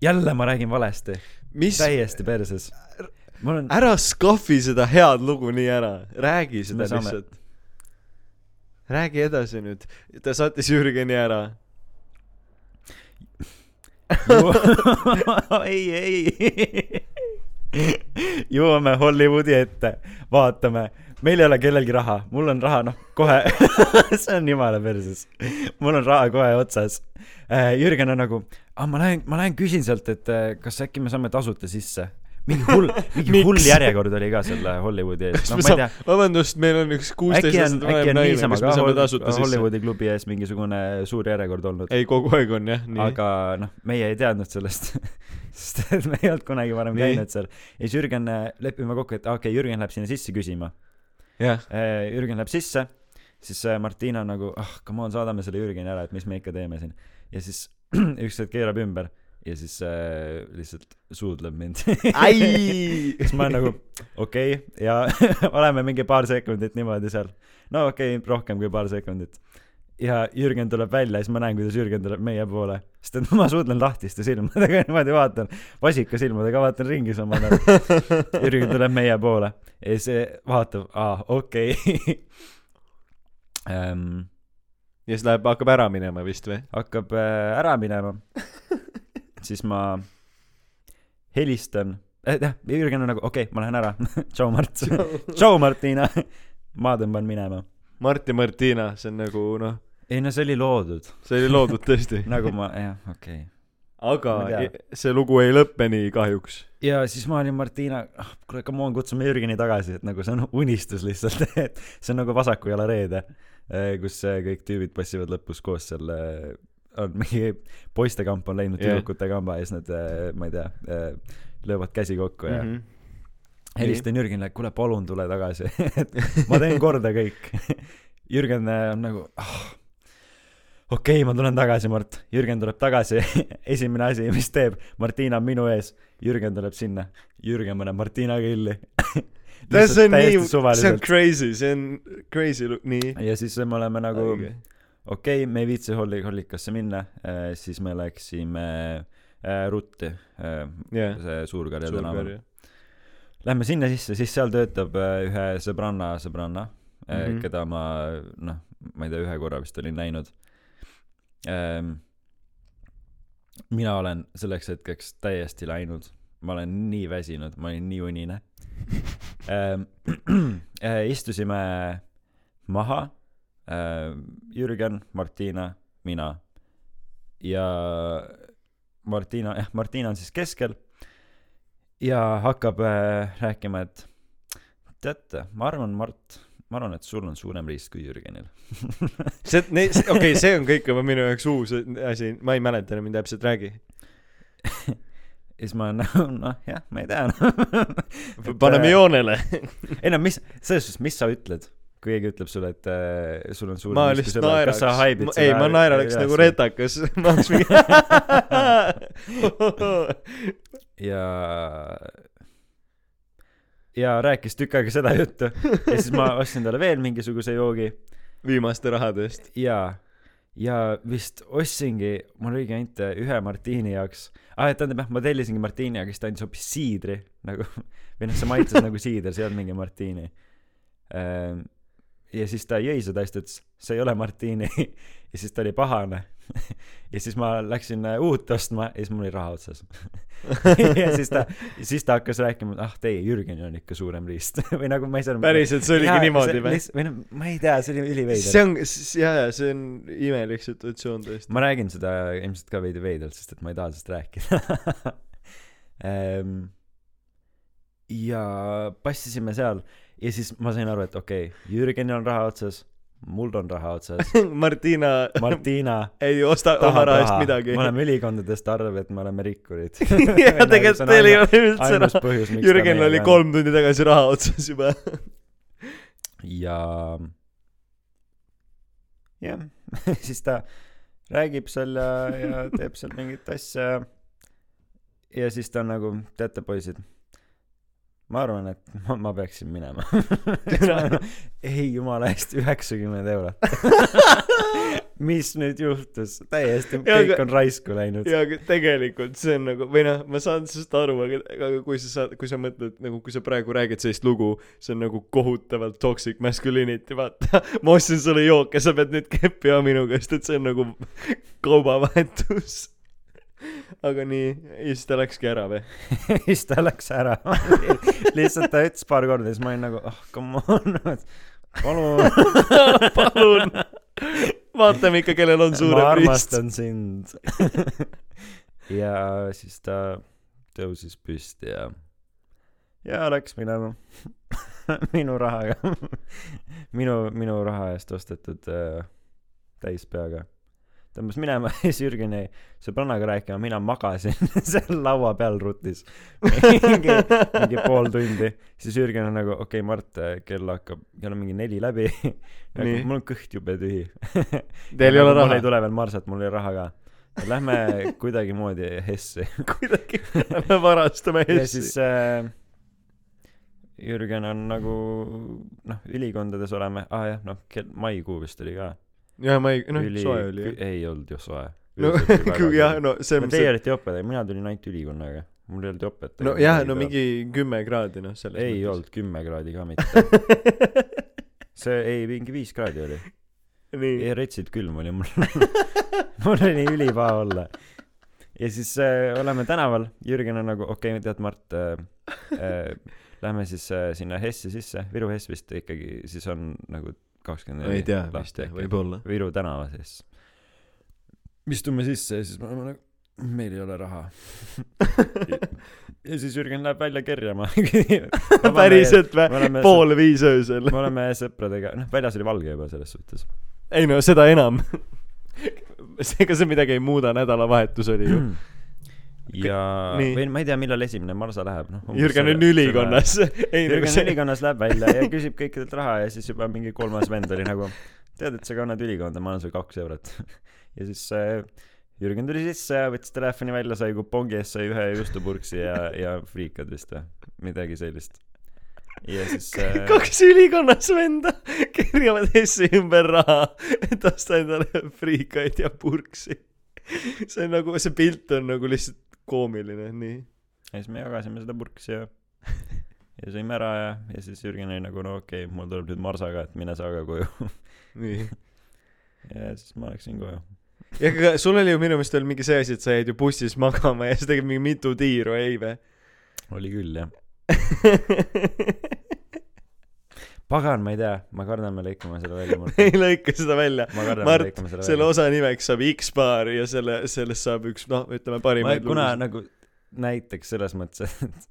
Speaker 2: jälle ma räägin valesti,
Speaker 1: mis,
Speaker 2: täiesti perses. on,
Speaker 1: ära skahvi seda head lugu nii ära, räägi seda
Speaker 2: Me saame-
Speaker 1: lihtsalt. räägi edasi nüüd, ta saatis Jürgeni ära.
Speaker 2: ei, ei. jõuame Hollywoodi ette, vaatame, meil ei ole kellelgi raha, mul on raha, noh, kohe see on jumala perses. mul on raha kohe otsas. Jürgen on nagu, aa, ma lähen, ma lähen küsin sealt, et eh, kas äkki me saame tasuta sisse. mingi hull, mingi hull järjekord oli ka selle Hollywoodi ees,
Speaker 1: me
Speaker 2: ma
Speaker 1: vabandust, meil on üks kuusteist aastat vanem naine, kas
Speaker 2: ka
Speaker 1: me saame tasuta sisse?
Speaker 2: Hollywoodi klubi ees mingisugune suur järjekord olnud.
Speaker 1: ei, kogu aeg on jah, nii.
Speaker 2: aga noh, meie ei teadnud sellest, sest et me ei olnud kunagi varem
Speaker 1: Nii.
Speaker 2: käinud seal. ja siis Jürgen, lepime kokku, et okei okay,, Jürgen läheb sinna sisse küsima.
Speaker 1: jah,
Speaker 2: Jürgen läheb sisse, siis äh, Martina on nagu, ah, come on, saadame selle Jürgeni ära, et mis me ikka teeme siin. ja siis üks hetk keerab ümber ja siis äh, lihtsalt suudleb mind. siis ma olen nagu okei okay, ja oleme mingi paar sekundit niimoodi seal. no okei okay,, rohkem kui paar sekundit. Ja Jürgen tuleb välja ja siis ma näen, kuidas Jürgen tuleb meie poole, sest et ma suudlen lahtiste silmadega niimoodi vaatan, vasika silmadega vaatan ringi samal ajal. Jürgen tuleb meie poole ja siis vaatab, aa, okei okay.. Ähm,
Speaker 1: ja siis läheb, hakkab ära minema vist või?
Speaker 2: hakkab äh, ära minema, siis ma helistan eh,, jah, Jürgen on nagu okei okay,, ma lähen ära. tšau, Mart. tšau, Martina. ma tõmban minema.
Speaker 1: Mart ja Martina, see on nagu noh,
Speaker 2: ei no see oli loodud,
Speaker 1: see oli loodud tõesti.
Speaker 2: nagu ma, jah, okei okay..
Speaker 1: aga i- see lugu ei lõppe nii kahjuks.
Speaker 2: ja siis ma olin Martina, ah kuule, come on, kutsume Jürgeni tagasi, et nagu see on unistus lihtsalt, et see on nagu vasaku jala reede, kus äh, kõik tüübid passivad lõpus koos seal, on mingi poistekamp on läinud
Speaker 1: Jah.
Speaker 2: tüdrukute kamba ja siis nad, ma ei tea, löövad käsi kokku ja mm. -hmm. helistan Jürgenile, kuule palun tule tagasi, et ma teen korda kõik. Jürgen on nagu ah, okei okay,, ma tulen tagasi, Mart. Jürgen tuleb tagasi, esimene asi, mis teeb, Martina on minu ees, Jürgen tuleb sinna, Jürgen paneb Martina killi.
Speaker 1: see on nii, see on crazy, see on crazy, nii.
Speaker 2: ja siis me oleme nagu okei okay,, me ei viitsi holli-, hollikasse minna, siis me läksime äh, Rutti äh,,
Speaker 1: jah,
Speaker 2: see Suur-Karja tänaval. Lähme sinna sisse, siis seal töötab äh, ühe sõbranna sõbranna mm,
Speaker 1: Mhm.
Speaker 2: -hmm. keda ma noh, ma ei tea, ühe korra vist olin näinud. Mina olen selleks hetkeks täiesti läinud, ma olen nii väsinud, ma olin nii unine ähm. Äh, istusime maha äh,, Jürgen, Martina, mina ja Martina, jah, Martina on siis keskel ja hakkab äh, rääkima, et teate, ma arvan, Mart, ma arvan, et sul on suurem riist kui Jürgenil.
Speaker 1: see, okei okay,, see on kõik juba minu jaoks uus asi, ma ei mäleta enam, mida täpselt räägi.
Speaker 2: ja siis ma nagu, noh jah, ma ei tea no..
Speaker 1: paneme joonele.
Speaker 2: ei no mis, selles suhtes, mis sa ütled, kui keegi ütleb sulle, et äh, sul on suurem
Speaker 1: ma lihtsalt naeraks ei, ma naeraks nagu. retakas. ma oleks mingi.
Speaker 2: ja ja rääkis tükk aega seda juttu. Ja siis ma ostsin talle veel mingisuguse joogi.
Speaker 1: Viimaste rahade eest.
Speaker 2: ja, ja vist ostsingi, mul oligi ainult ühe Martini jaoks. Ah,, tähendab jah, ma tellisingi Martini, aga siis ta andis hoopis siidri nagu või noh, see maitses nagu siider, see ei olnud mingi Martini. Ähm,. ja siis ta jõi seda siis ta ütles, see ei ole Martini. Ja siis ta oli pahane ja siis ma läksin äh, uut ostma ja siis mul oli raha otsas ja siis ta, siis ta hakkas rääkima, et ah teie Jürgenil on ikka suurem riist või nagu ma ei saa
Speaker 1: päriselt, see oligi niimoodi või?
Speaker 2: või noh, ma ei tea, see oli üliveider
Speaker 1: see on, jaa, jaa, see on imelik situatsioon tõesti.
Speaker 2: ma räägin seda ilmselt ka veidi veidralt, sest et ma ei taha sellest rääkida Ehm, ja passisime seal ja siis ma sain aru, et okei okay,, Jürgenil on raha otsas, mul on raha otsas,
Speaker 1: Martina
Speaker 2: Martina
Speaker 1: ei osta oma raha eest midagi
Speaker 2: me. oleme ülikondadest arvab, et me oleme rikkurid.
Speaker 1: ja tegelikult teil ei ole üldse raha. Jürgenil oli. kolm tundi tagasi raha otsas juba.
Speaker 2: ja jah, siis ta räägib seal ja, ja teeb seal mingit asja ja ja siis ta on nagu, teate poisid, ma arvan, et ma, ma peaksin minema. ei jumala eest, üheksakümmend eurot. mis nüüd juhtus, täiesti
Speaker 1: Ja
Speaker 2: kõik
Speaker 1: aga-
Speaker 2: on raisku läinud.
Speaker 1: ja aga tegelikult see on nagu, või noh, ma saan sellest aru, aga, aga kui sa saad, kui sa mõtled nagu, kui sa praegu räägid sellist lugu, see on nagu kohutavalt toxic masculinity, vaata. ma ostsin sulle jooke, sa pead nüüd keppi jama minu käest, et see on nagu kaubavahetus. Aga nii, ja siis ta läkski ära või?
Speaker 2: siis ta läks ära. Lihtsalt ta ütles paar korda ja siis ma olin nagu ah oh, come on. Palun.
Speaker 1: Palun, vaatame ikka, kellel on
Speaker 2: ma
Speaker 1: suurem rist.
Speaker 2: armastan sind. Ja siis ta tõusis püsti ja ja läks minema. Minu rahaga. Minu minu raha eest ostetud äh, täispeaga tõmbas minema ja siis Jürgen jäi sõbrannaga rääkima mina magasin seal laua peal rutis mingi mingi pool tundi. Siis Jürgen on nagu okei okay, Mart kell hakkab kell on mingi neli läbi.
Speaker 1: Nii.
Speaker 2: mul on kõht jube tühi.
Speaker 1: Teil ei ole
Speaker 2: mul
Speaker 1: raha.
Speaker 2: ei? tule veel marsat mul ei ole raha ka. Lähme kuidagimoodi Hessi.
Speaker 1: Kuidagi me varastame
Speaker 2: ja
Speaker 1: Hessi.
Speaker 2: siis. äh, Jürgen on nagu noh ülikondades oleme. Ah jah noh maikuu vist oli ka
Speaker 1: ja ma ei, noh, soe oli jah.
Speaker 2: ei olnud ju soe.
Speaker 1: No jah, no see
Speaker 2: no teie olite joped aga mina tulin ainult ülikonnaga. Mul ei olnud jopet
Speaker 1: no jah, no mingi kümme kraadi noh, selles
Speaker 2: ei olnud kümme kraadi ka mitte. See ei mingi viis kraadi oli. Ei retsid külm oli mul. Mul oli ülipaha olla. Ja siis äh, oleme tänaval. Jürgen on nagu okei okay, tead Mart äh, äh, lähme siis äh, sinna Hessi sisse. Viru Hess vist ikkagi siis on nagu kakskümmend
Speaker 1: ei tea vist jah, võib-olla.
Speaker 2: Viru tänava sees istume sisse ja siis me oleme nagu meil ei ole raha ja siis Jürgen läheb välja kerjama
Speaker 1: päriselt või? pool viis öösel.
Speaker 2: me oleme sõpradega noh väljas oli valge juba selles suhtes
Speaker 1: ei no seda enam. ega see midagi ei muuda, nädalavahetus oli ju.
Speaker 2: ja
Speaker 1: Nii.
Speaker 2: või ma ei tea millal esimene marsa läheb noh
Speaker 1: Jürgen on ülikonnas. ei nagu
Speaker 2: Jürgen
Speaker 1: see,
Speaker 2: ülikonnas läheb välja ja küsib kõikidelt raha ja siis juba mingi kolmas vend oli nagu tead et sa kannad ülikonda ma annan sulle kaks eurot ja siis äh, Jürgen tuli sisse võttis telefoni välja sai kupongi eest sai ühe justupurksi ja ja friikad vist või midagi sellist ja siis äh,
Speaker 1: kaks ülikonnas venda kerjavad Hessi ümber raha, et osta endale friikaid ja purksi. see on nagu, see pilt on nagu lihtsalt koomiline, nii.
Speaker 2: ja siis me jagasime seda purksi ja ja sõime ära ja ja siis Jürgen oli nagu no okei okay, mul tuleb nüüd marsaga et mine sa ka koju
Speaker 1: nii.
Speaker 2: ja siis ma läksin koju
Speaker 1: ja aga sul oli ju minu meelest veel mingi see asi, et sa jäid ju bussis magama ja sa tegid mingi mitu tiiru, ei või?
Speaker 2: oli küll jah pagan ma ei tea ma kardan me lõikame selle välja
Speaker 1: ei lõika seda välja. Mart,
Speaker 2: selle
Speaker 1: osa nimeks saab X-baar ja selle, sellest saab üks, noh, ütleme
Speaker 2: ma
Speaker 1: parimaid
Speaker 2: kuna nagu näiteks selles mõttes et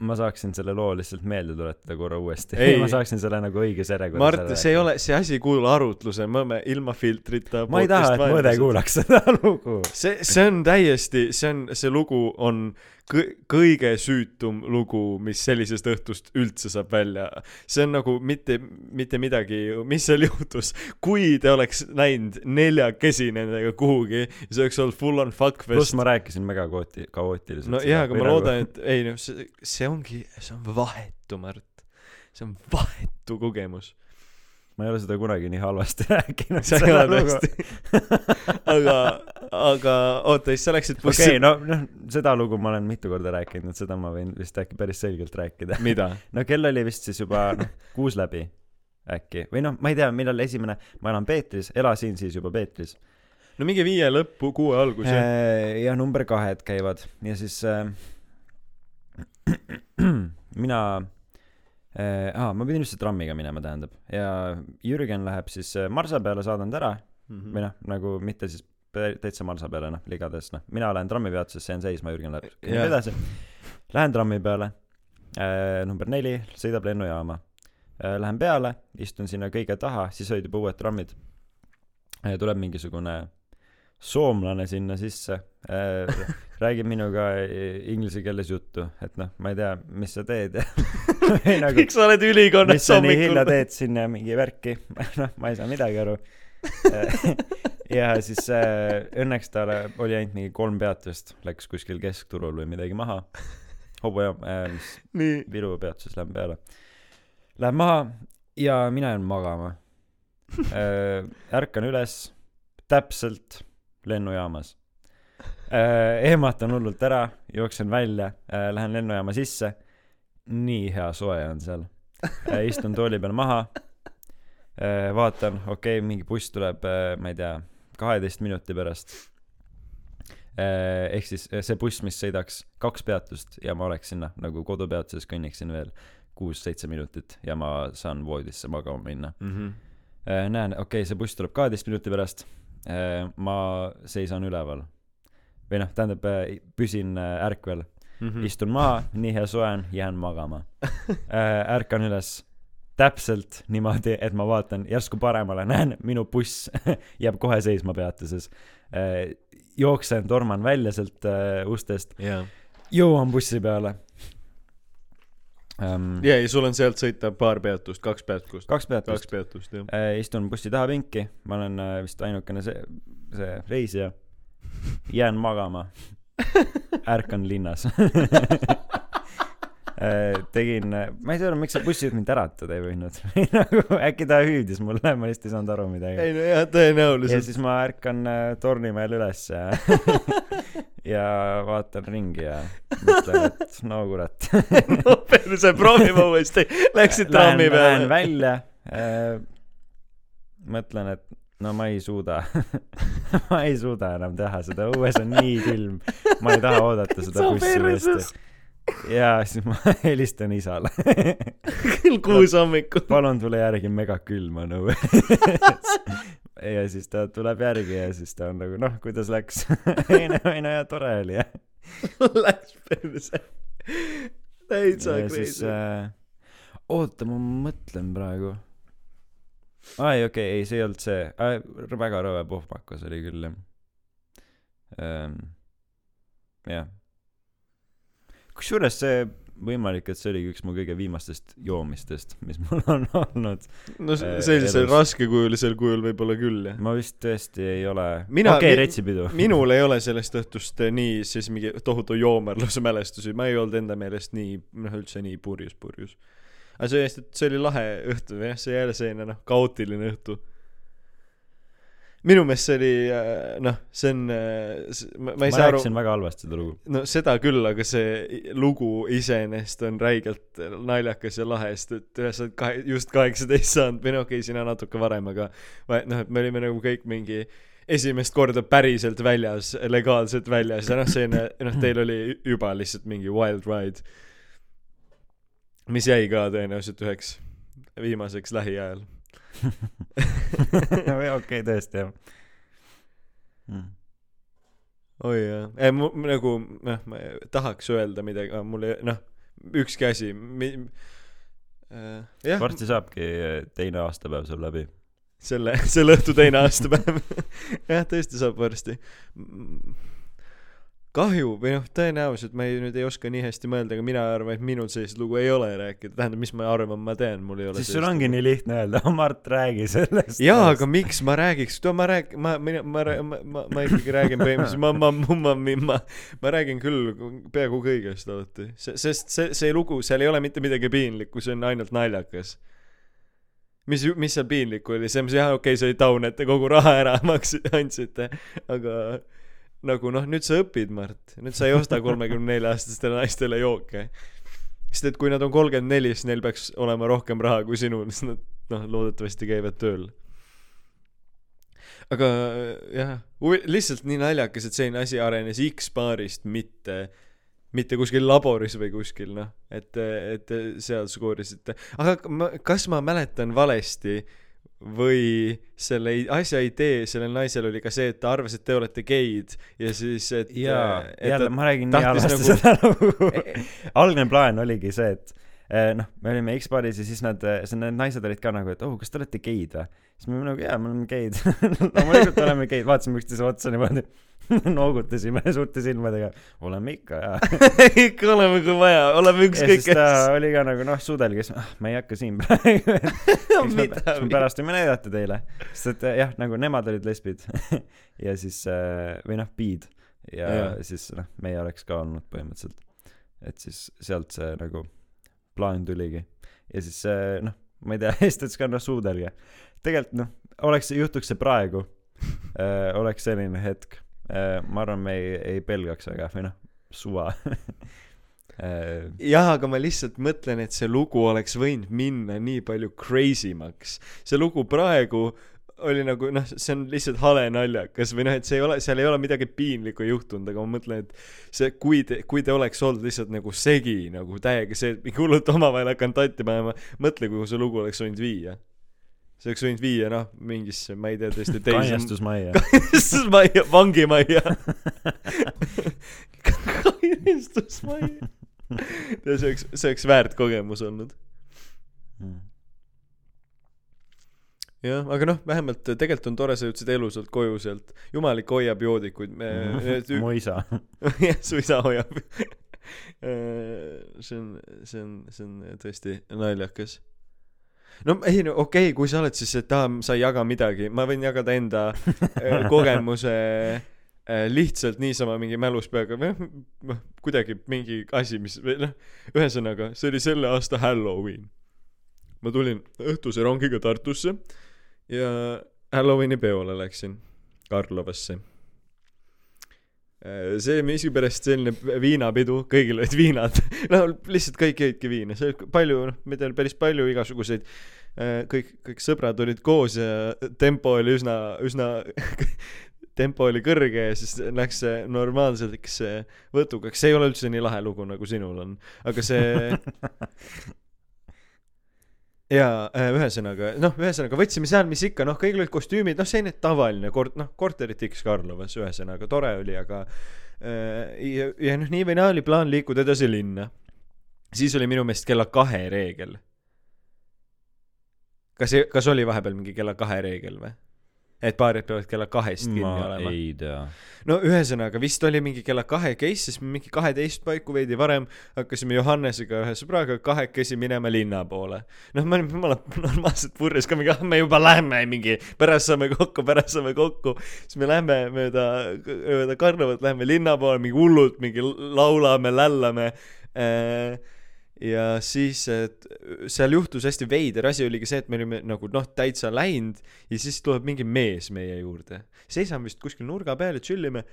Speaker 2: ma saaksin selle loo lihtsalt meelde tuletada korra uuesti
Speaker 1: Ei.
Speaker 2: ma saaksin selle nagu õiges järjekorras
Speaker 1: Mart, see ei ole, see asi ei kuulu arutlusele, me oleme ilma filtrita.
Speaker 2: ma ei taha et mõõde. kuulaks seda lugu
Speaker 1: see, see on täiesti, see on, see lugu on kõige süütum lugu, mis sellisest õhtust üldse saab välja. see on nagu mitte, mitte midagi, mis seal juhtus, kui te oleks näinud neljakesi nendega kuhugi, see oleks olnud full on fuck
Speaker 2: pluss
Speaker 1: fest.
Speaker 2: ma rääkisin mega kaooti- kaootiliselt
Speaker 1: no jaa, aga ma loodan, et ei noh, see, see ongi, see on vahetu, Mart. see on vahetu kogemus.
Speaker 2: Ma ei ole seda kunagi nii halvasti rääkinud
Speaker 1: sa ei ole tõesti. aga, aga oota, siis sa läksid bussi
Speaker 2: okei okay, no noh seda lugu ma olen mitu korda rääkinud seda ma võin vist äkki päris selgelt rääkida
Speaker 1: mida?
Speaker 2: no kell oli vist siis juba noh kuus läbi äkki või noh ma ei tea millal esimene ma elan Peetris elasin siis juba Peetris
Speaker 1: no mingi viie lõppu, kuue algus jah.
Speaker 2: Äh, ja number kahed käivad ja siis äh, mina äh, aa ma pidin lihtsalt trammiga minema tähendab. Ja Jürgen läheb siis äh, marsa peale saadan ta ära.
Speaker 1: Mhm.
Speaker 2: või noh nagu mitte siis täitsa marsa peale noh igatahes noh mina lähen trammipeatusesse jään seisma Jürgen läheb kõnnib
Speaker 1: Jah.
Speaker 2: edasi. Lähen trammi peale. Äh, number neli sõidab lennujaama. Äh, lähen peale istun sinna kõige taha siis olid juba uued trammid. Äh, tuleb mingisugune soomlane sinna sisse. Äh, räägib minuga inglise keeles juttu et noh ma ei tea mis sa teed. Nagu
Speaker 1: miks sa oled ülikonnas
Speaker 2: mis sa nii hilja
Speaker 1: hommikul?
Speaker 2: teed sinna mingi värki? Noh ma ei saa midagi aru. Ja siis äh, õnneks tal oli ainult mingi kolm peatust läks kuskil keskturul või midagi maha. Hobujaam äh, mis
Speaker 1: nii.
Speaker 2: Viru peatuses lähen peale. Läheb maha ja mina jään magama. Äh, ärkan üles täpselt lennujaamas äh, ehmatan hullult ära jooksen välja äh, lähen lennujaama sisse nii hea soe on seal äh, istun tooli peal maha vaatan okei okay, mingi buss tuleb ma ei tea kaheteist minuti pärast ehk siis see buss, mis sõidaks kaks peatust ja ma oleks sinna nagu kodupeatuses kõnniksin veel kuus-seitse minutit ja ma saan voodisse magama minna.
Speaker 1: Mhm.
Speaker 2: näen, okei okay,, see buss tuleb kaheteist minuti pärast. Ma seisan üleval või noh, tähendab, püsin äh, ärkvel,
Speaker 1: Mhm.
Speaker 2: istun maha, nii hea soe on, jään magama. ärkan üles täpselt niimoodi, et ma vaatan järsku paremale, näen, minu buss jääb kohe seisma peatuses. jooksen, torman välja sealt äh, ustest,
Speaker 1: jaa.
Speaker 2: jõuan bussi peale ähm,.
Speaker 1: ja, ja sul on sealt sõita paar peatust, kaks peatust.
Speaker 2: kaks peatust
Speaker 1: kaks. peatust, jah.
Speaker 2: äh, istun bussi tahapinki, ma olen äh, vist ainukene see, see reisija. jään magama. ärkan linnas Äh, tegin, ma ei saa aru, miks see bussijuht mind äratada ei võinud. nagu äkki ta hüüdis mulle, ma lihtsalt ei saanud aru midagi.
Speaker 1: ei no jah,
Speaker 2: ja
Speaker 1: tõenäoliselt.
Speaker 2: siis ma ärkan äh, Tornimäel üles ja ja vaatan ringi ja mõtlen, et no kurat.
Speaker 1: no perse, proovime uuesti. Läksid trammi
Speaker 2: Lähen, lähen
Speaker 1: peale.
Speaker 2: välja äh,. mõtlen, et no ma ei suuda ma ei suuda enam teha seda, õues on nii külm. ma ei taha oodata seda bussi uuesti. ja siis ma helistan isale.
Speaker 1: kell kuus hommikul.
Speaker 2: palun tule järgi, megakülm on õues. Ja siis ta tuleb järgi ja siis ta on nagu noh, kuidas läks? ei no, ei no ja tore oli jah.
Speaker 1: Läks perse. täitsa crazy.
Speaker 2: äh, oota, ma mõtlen praegu. ai, okei okay,, ei, see ei olnud see äh,. väga rõve pohmakas oli küll jah ähm,. jah. kusjuures see võimalik, et see oligi üks mu kõige viimastest joomistest, mis mul on olnud.
Speaker 1: no s-
Speaker 2: äh,
Speaker 1: sellisel
Speaker 2: elus.
Speaker 1: raskekujulisel kujul võib-olla küll, jah.
Speaker 2: ma vist tõesti ei ole.
Speaker 1: Mina-
Speaker 2: okei retsipidu.
Speaker 1: minul ei ole sellest õhtust eh, nii siis mingi tohutu joomerluse mälestusi, ma ei olnud enda meelest nii, noh üldse nii purjus, purjus. aga see see oli lahe õhtu, jah, see jälle selline noh, kaootiline õhtu. Minu meelest see oli, noh, see on, ma, ma
Speaker 2: ma
Speaker 1: ei saa aru,
Speaker 2: rääkisin väga halvasti seda lugu.
Speaker 1: no seda küll, aga see lugu iseenesest on räigelt naljakas ja lahe, sest et sa oled kahe, just kaheksateist saanud või no okei okay,, sina natuke varem, aga noh, et me olime nagu kõik mingi esimest korda päriselt väljas, legaalselt väljas ja noh, selline, noh, teil oli juba lihtsalt mingi wild ride, mis jäi ka tõenäoliselt üheks viimaseks lähiajal.
Speaker 2: okei, tõesti jah mm..
Speaker 1: oi jah, ei mu nagu noh, ma tahaks öelda midagi, aga mul ei noh, ükski asi mi,. Äh,
Speaker 2: varsti saabki teine aastapäev sul läbi.
Speaker 1: selle, selle õhtu teine aastapäev. jah, tõesti saab varsti. Kahju või noh, tõenäoliselt ma ei, nüüd ei oska nii hästi mõelda, aga mina arvan, et minul sellist lugu ei ole rääkida, tähendab, mis ma arvan, ma tean, mul ei ole
Speaker 2: siis sul ongi nii lihtne öelda, Mart, räägi sellest.
Speaker 1: jaa, aga miks ma räägiks, ma rääg-, ma, mina, ma, ma, ma, ma ikkagi räägin põhimõtteliselt, ma, ma, ma, ma, ma, ma, räägin küll peaaegu kõigest alati, sest see, see lugu, seal ei ole mitte midagi piinlikku, see on ainult naljakas. mis, mis seal piinlikku oli, see, jah, okei okay,, see oli taun, et te kogu raha ära maksid, andsite, aga nagu noh, nüüd sa õpid, Mart, nüüd sa ei osta kolmekümne nelja aastastele naistele jooke. sest et kui nad on kolmkümmend neli, siis neil peaks olema rohkem raha kui sinul, sest nad noh, loodetavasti käivad tööl aga jah, lihtsalt nii naljakas, et selline asi arenes X-baarist, mitte, mitte kuskil laboris või kuskil noh, et, et seal skoorisite. aga ma, kas ma mäletan valesti või selle asja idee sellel naisel oli ka see, et ta arvas, et te olete geid ja siis, et
Speaker 2: jaa, jälle ma räägin nii halvasti
Speaker 1: nagu-
Speaker 2: seda lugu. algne plaan oligi see, et noh, me olime X-baaris ja siis nad, siis need naised olid ka nagu, et oh, kas te olete geid või? siis me olime nagu jaa, me oleme geid. loomulikult oleme geid, vaatasime üksteise otsa niimoodi, noogutasime suurte silmadega, oleme ikka jaa.
Speaker 1: ikka oleme, kui vaja, oleme ükskõik
Speaker 2: ta oli ka nagu noh, sudelge, siis ah, ma ei hakka siin praegu. eks me, me pärast võime näidata teile, sest et jah, nagu nemad olid lesbid. Ja siis või noh, biid. Ja, ja siis noh, meie oleks ka olnud põhimõtteliselt, et siis sealt see nagu plaan tuligi ja siis äh, noh, ma ei tea, ütles ka noh, suudelge. tegelikult noh, oleks, juhtuks see praegu äh,, oleks selline hetk äh,, ma arvan, me ei, ei pelgaks väga või noh, suva
Speaker 1: jah, aga ma lihtsalt mõtlen, et see lugu oleks võinud minna nii palju crazy maks. see lugu praegu oli nagu noh, see on lihtsalt hale naljakas või noh, et see ei ole, seal ei ole midagi piinlikku juhtunud, aga ma mõtlen, et see, kui te, kui te oleks olnud lihtsalt nagu segi nagu täiega see, et mingi hullult omavahel hakanud tatti panema, mõtle, kuhu see lugu oleks võinud viia. see oleks võinud viia noh, mingisse, ma ei tea, tõesti teise
Speaker 2: kainestusmajja.
Speaker 1: kainestusmajja, vangimajja. kainestusmajja. ja see oleks, see oleks väärt kogemus olnud. jah, aga noh, vähemalt tegelikult on tore, sa jõudsid elusalt koju sealt. jumal ikka hoiab joodikuid,
Speaker 2: mu isa.
Speaker 1: jah, su isa hoiab. see on, see on, see on tõesti naljakas. no ei no okei okay,, kui sa oled siis, et aa, sa ei jaga midagi, ma võin jagada enda äh, kogemuse äh, lihtsalt niisama mingi mälus peaga või noh kuidagi mingi asi, mis või noh, ühesõnaga see oli selle aasta Halloween. ma tulin õhtuse rongiga Tartusse ja Halloweeni peole läksin Karlovasse. Äh, see miskipärast selline viinapidu, kõigil olid viinad. no lihtsalt kõik jõidki viina, see oli palju, noh, meid oli päris palju igasuguseid, kõik, kõik sõbrad olid koos ja tempo oli üsna, üsna tempo oli kõrge ja siis läks see normaalseks võtukaks, see ei ole üldse nii lahe lugu, nagu sinul on, aga see jaa, ühesõnaga, noh, ühesõnaga võtsime seal, mis ikka, noh, kõigil olid kostüümid, noh, selline tavaline kord, noh, korterit X Karlovas, ühesõnaga tore oli, aga äh, ja, ja noh, nii või naa oli plaan liikuda edasi linna. siis oli minu meelest kella kahe reegel. kas, kas oli vahepeal mingi kella kahe reegel või? Et baarid peavad kella kahest kinni
Speaker 2: ma
Speaker 1: olema.
Speaker 2: ei tea.
Speaker 1: no ühesõnaga vist oli mingi kella kahe case, siis me mingi kaheteist paiku veidi varem hakkasime Johannesega ühe sõbraga kahekesi minema linna poole. noh, me olime jumala normaalselt purjus ka mingi, ah me juba lähme mingi, pärast saame kokku, pärast saame kokku. siis me lähme mööda, mööda Karlovat läheme linna poole, mingi hullult mingi laulame, lällame äh, ja siis et seal juhtus hästi veider asi oligi see, et me olime nagu noh, täitsa läinud ja siis tuleb mingi mees meie juurde. seisame vist kuskil nurga peal ja tšillime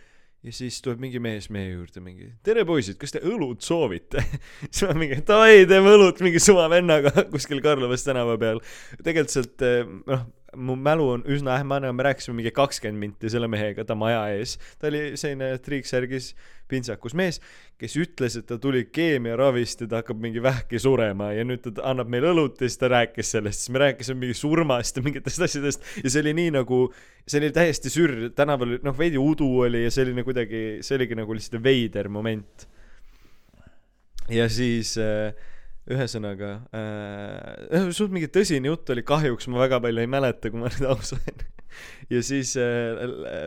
Speaker 1: ja siis tuleb mingi mees meie juurde mingi tere poisid, kas te õlut soovite? siis ma mingi davai, teeme õlut mingi suva vennaga kuskil Karlovas tänava peal. tegelikult sealt eh, noh, mu mälu on üsna ähmane, me rääkisime mingi kakskümmend minti selle mehega ta maja ees. ta oli selline triiksärgis pintsakus mees, kes ütles, et ta tuli keemiaravist ja ta hakkab mingi vähki surema ja nüüd ta annab meile õlut ja siis ta rääkis sellest, siis me rääkisime mingi surmast ja mingitest asjadest ja see oli nii nagu, see oli täiesti sürr, tänaval noh, veidi udu oli ja selline kuidagi, see oligi nagu lihtsalt veider moment. ja siis äh, ühesõnaga äh, suht mingi tõsine jutt oli, kahjuks ma väga palju ei mäleta, kui ma nüüd aus olen. ja siis äh,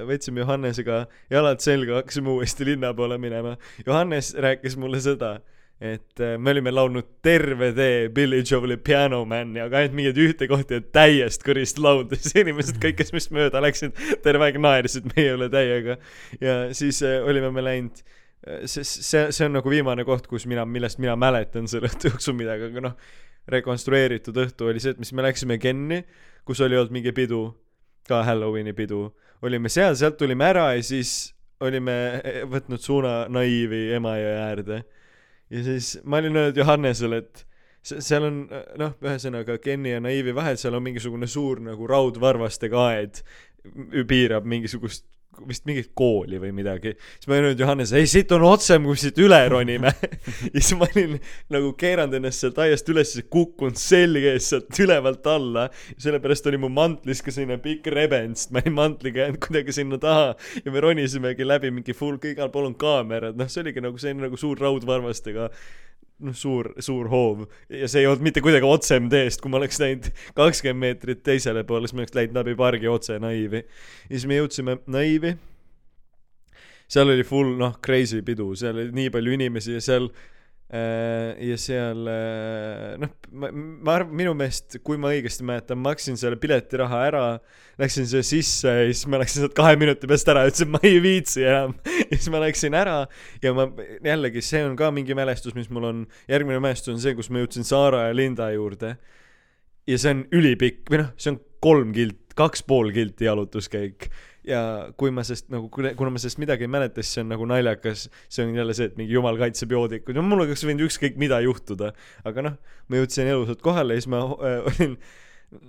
Speaker 1: võtsime Johannesega jalad selga, hakkasime uuesti linna poole minema. Johannes rääkis mulle seda, et äh, me olime laulnud terve tee Billy Joel'i Piano Man'i, aga ainult mingit ühte kohta ja täiest kõrist laulda, siis inimesed kõik, kes meist mööda läksid, terve aeg naersid meie üle täiega. ja siis äh, olime me läinud see, see, see on nagu viimane koht, kus mina, millest mina mäletan selle õhtu jooksul midagi, aga noh, rekonstrueeritud õhtu oli see, et mis me läksime Kenni, kus oli olnud mingi pidu, ka Halloweeni pidu, olime seal, sealt tulime ära ja siis olime võtnud suuna naiivi Emajõe äärde. ja siis ma olin öelnud Johannesele, et se- seal on noh, ühesõnaga Kenni ja naiivi vahel, seal on mingisugune suur nagu raudvarvastega aed, piirab mingisugust vist mingit kooli või midagi. siis ma olin Johannesele, ei siit on otsem, kui siit üle ronime. ja siis ma olin nagu keeranud ennast sealt aiast üles ja kukkunud selge ees sealt ülevalt alla. sellepärast oli mu mantlis ka selline pikk rebend, sest ma olin mantliga jäänud kuidagi sinna taha ja me ronisimegi läbi mingi full, igal pool on kaamerad, noh, see oligi nagu selline nagu suur raudvarvastega noh, suur, suur hoov ja see ei olnud mitte kuidagi otsem teest, kui ma oleks läinud kakskümmend meetrit teisele poole, siis ma oleks läinud läbi pargi otse naiivi. ja siis me jõudsime naiivi. seal oli full noh, crazy pidu, seal oli nii palju inimesi ja seal ja seal äh, noh, ma, ma arvan, minu meelest, kui ma õigesti mäletan, maksin selle piletiraha ära, läksin siia sisse ja siis ma läksin sealt kahe minuti pärast ära, ütlesin, ma ei viitsi enam. ja siis ma läksin ära ja ma jällegi, see on ka mingi mälestus, mis mul on, järgmine mälestus on see, kus ma jõudsin Saara ja Linda juurde. ja see on ülipikk või noh, see on kolm kilt, kaks pool kilti jalutuskäik ja kui ma sellest nagu, kuna ma sellest midagi ei mäleta, siis see on nagu naljakas, see on jälle see, et mingi jumal kaitseb joodikud, no mul oleks võinud ükskõik mida juhtuda, aga noh, ma jõudsin elusalt kohale ja siis ma äh, olin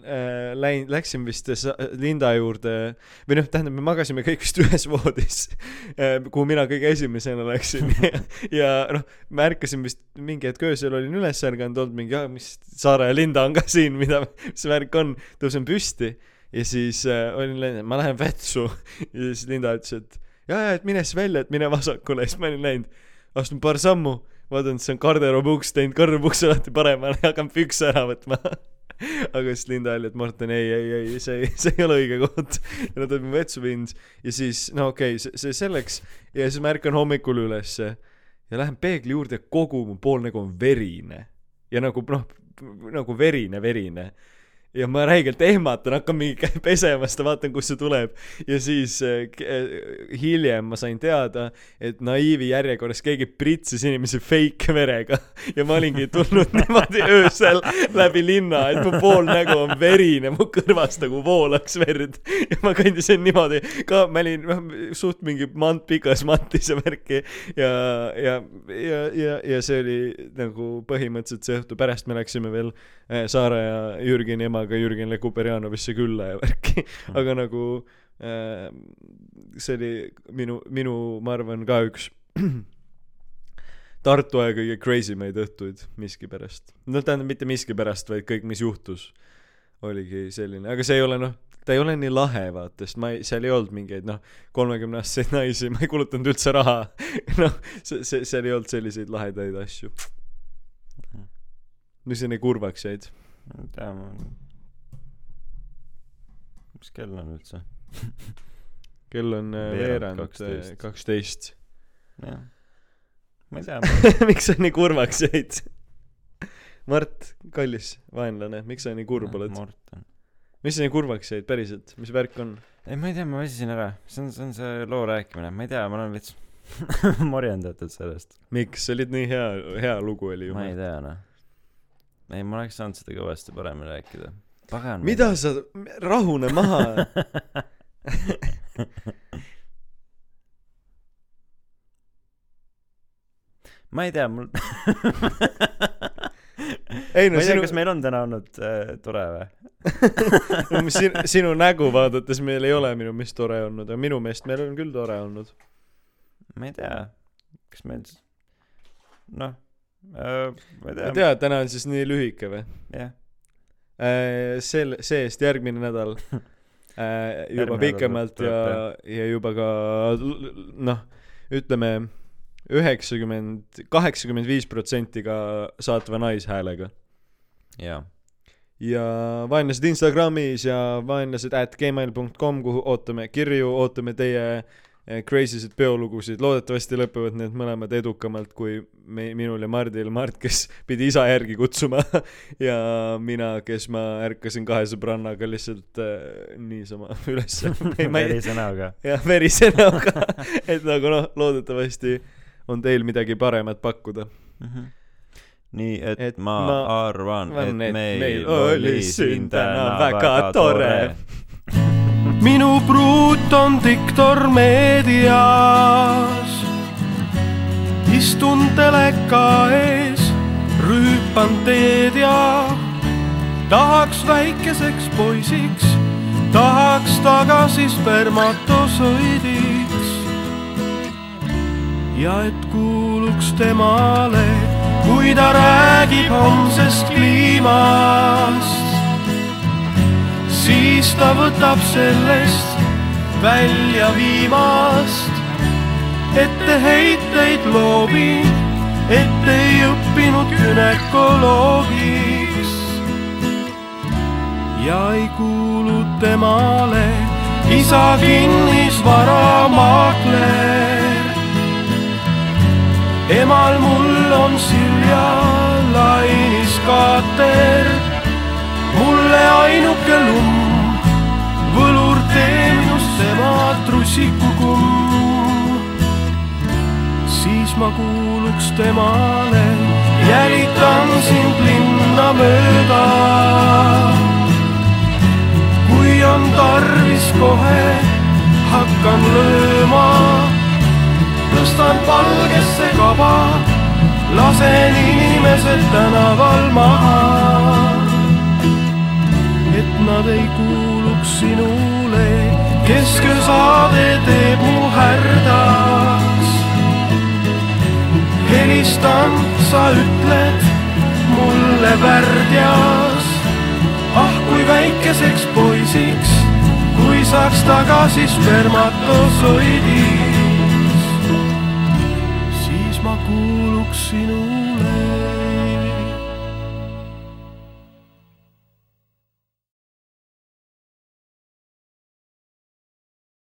Speaker 1: äh, läin-, läksin vist sa- Linda juurde. Või noh, tähendab, me magasime kõik vist ühes voodis äh,, kuhu mina kõige esimesena läksin. Ja, ja noh, ma ärkasin vist mingi hetk öösel olin üles ärganud, olnud mingi, mis Saare ja Linda on ka siin, mida, mis värk on, tõusen püsti ja siis äh, olin läinud, ma lähen vetsu ja siis Linda ütles, et ja, ja, et mine siis välja, et mine vasakule, siis ma olin läinud, astun paar sammu, vaatan, see on garderoobi uks teinud, garderoobi uks alati paremale, hakkan pükse ära võtma. Aga siis Linda oli, et Martin ei, ei, ei, see, see ei ole õige koht. ja nad olid mu vetsu viinud ja siis, no okei okay,, see, selleks. Ja siis ma ärkan hommikul ülesse ja lähen peegli juurde kogu mu pool nägu on verine. ja nagu noh, nagu verine, verine ja ma räigelt ehmatan, hakkan mingi pesema seda, vaatan, kust see tuleb. ja siis äh, hiljem ma sain teada, et naiivi järjekorras keegi pritsis inimesi fake verega. Ja ma olingi tulnud niimoodi öösel läbi linna, et mu pool nägu on verine, mu kõrvast nagu voolaks verd. Ja ma kõndisin niimoodi ka, ma olin noh, suht mingi mant pikas mantis ja värki. Ja, ja, ja, ja, ja see oli nagu põhimõtteliselt see õhtu, pärast me läksime veel äh, Saare ja Jürgeni emaga Jürgen Lekuperjanovisse külla ja värki, aga nagu äh, see oli minu, minu, ma arvan ka üks Tartu aja kõige crazy maid õhtuid miskipärast. no tähendab mitte miskipärast, vaid kõik, mis juhtus, oligi selline, aga see ei ole noh, ta ei ole nii lahe vaata, sest ma ei, seal ei olnud mingeid noh, kolmekümneaastaseid naisi, ma ei kulutanud üldse raha. noh, see, see, seal ei olnud selliseid lahedaid asju. mis sa nii kurvaks jäid?
Speaker 2: ma ei tea, ma mis kell on üldse?
Speaker 1: kell on äh,
Speaker 2: Veerand 12.
Speaker 1: kaksteist.
Speaker 2: jah. ma ei tea,
Speaker 1: miks sa nii kurvaks jäid? Mart, kallis vaenlane, miks sa nii kurb oled?
Speaker 2: Morten.
Speaker 1: mis sa nii kurvaks jäid, päriselt, mis värk on?
Speaker 2: ei, ma ei tea, ma väsisin ära. see on, see on see loo rääkimine, ma ei tea, ma olen veits morjendatud sellest.
Speaker 1: miks, see oli nii hea, hea lugu oli ju.
Speaker 2: ma ei tea, noh. ei, ma oleks saanud seda kõvasti paremini rääkida. pagan.
Speaker 1: mida sa, rahune maha.
Speaker 2: ma ei tea, mul
Speaker 1: ei
Speaker 2: ma
Speaker 1: no
Speaker 2: ei tea,
Speaker 1: sinu
Speaker 2: kas, meil on täna olnud äh, tore või?
Speaker 1: sinu, sinu nägu vaadates meil ei ole minu meelest tore olnud, aga minu meelest meil on küll tore olnud.
Speaker 2: ma ei tea, kas meil noh äh,, ma ei
Speaker 1: ma
Speaker 2: tea,
Speaker 1: tean, täna on siis nii lühike või?
Speaker 2: jah,
Speaker 1: sel, see-eest järgmine nädal äh, juba pikemalt ja ja juba ka noh, ütleme üheksakümmend, kaheksakümmend viis protsenti ka saatva naishäälega.
Speaker 2: jaa.
Speaker 1: ja vaenlased Instagramis ja vaenlased at gmail.com, kuhu ootame kirju, ootame teie eh, crazy sid peolugusid, loodetavasti lõpevad need mõlemad edukamalt kui me, minul ja Mardil, Mart, kes pidi isa järgi kutsuma ja mina, kes ma ärkasin kahe sõbrannaga lihtsalt äh, niisama ülesse.
Speaker 2: verise näoga.
Speaker 1: jah, verise näoga, et nagu noh, loodetavasti on teil midagi paremat pakkuda.
Speaker 2: nii et,
Speaker 1: Et
Speaker 2: ma,
Speaker 1: ma
Speaker 2: arvan, et meil,
Speaker 1: meil
Speaker 2: oli siin
Speaker 1: täna
Speaker 2: väga
Speaker 1: väga
Speaker 2: tore
Speaker 1: tore..
Speaker 4: Minu pruut on diktor meedias. istun teleka ees, rüüpan teed ja tahaks väikeseks poisiks, tahaks tagasi spermatosoidiks. ja et kuuluks temale, kui ta räägib homsest kliimast siis ta võtab sellest välja viimast. etteheiteid loobib, et ei õppinud günekoloogiks. ja ei kuulu temale isa kinnisvaramaakler. emal mul on Silja lainiskaater mulle ainuke lumm, võlur tee minust tema trussikukumm. siis ma kuuluks temale, jälitan sind linna mööda. kui on tarvis kohe, hakkan lööma, tõstan palgesse kaba, lasen inimesed tänaval maha nad ei kuuluks sinule, kesköösaade teeb mu härdaks. helistan, sa ütled mulle värdjas, ah kui väikeseks poisiks, kui saaks tagasi spermatosoidis, siis ma kuuluks sinule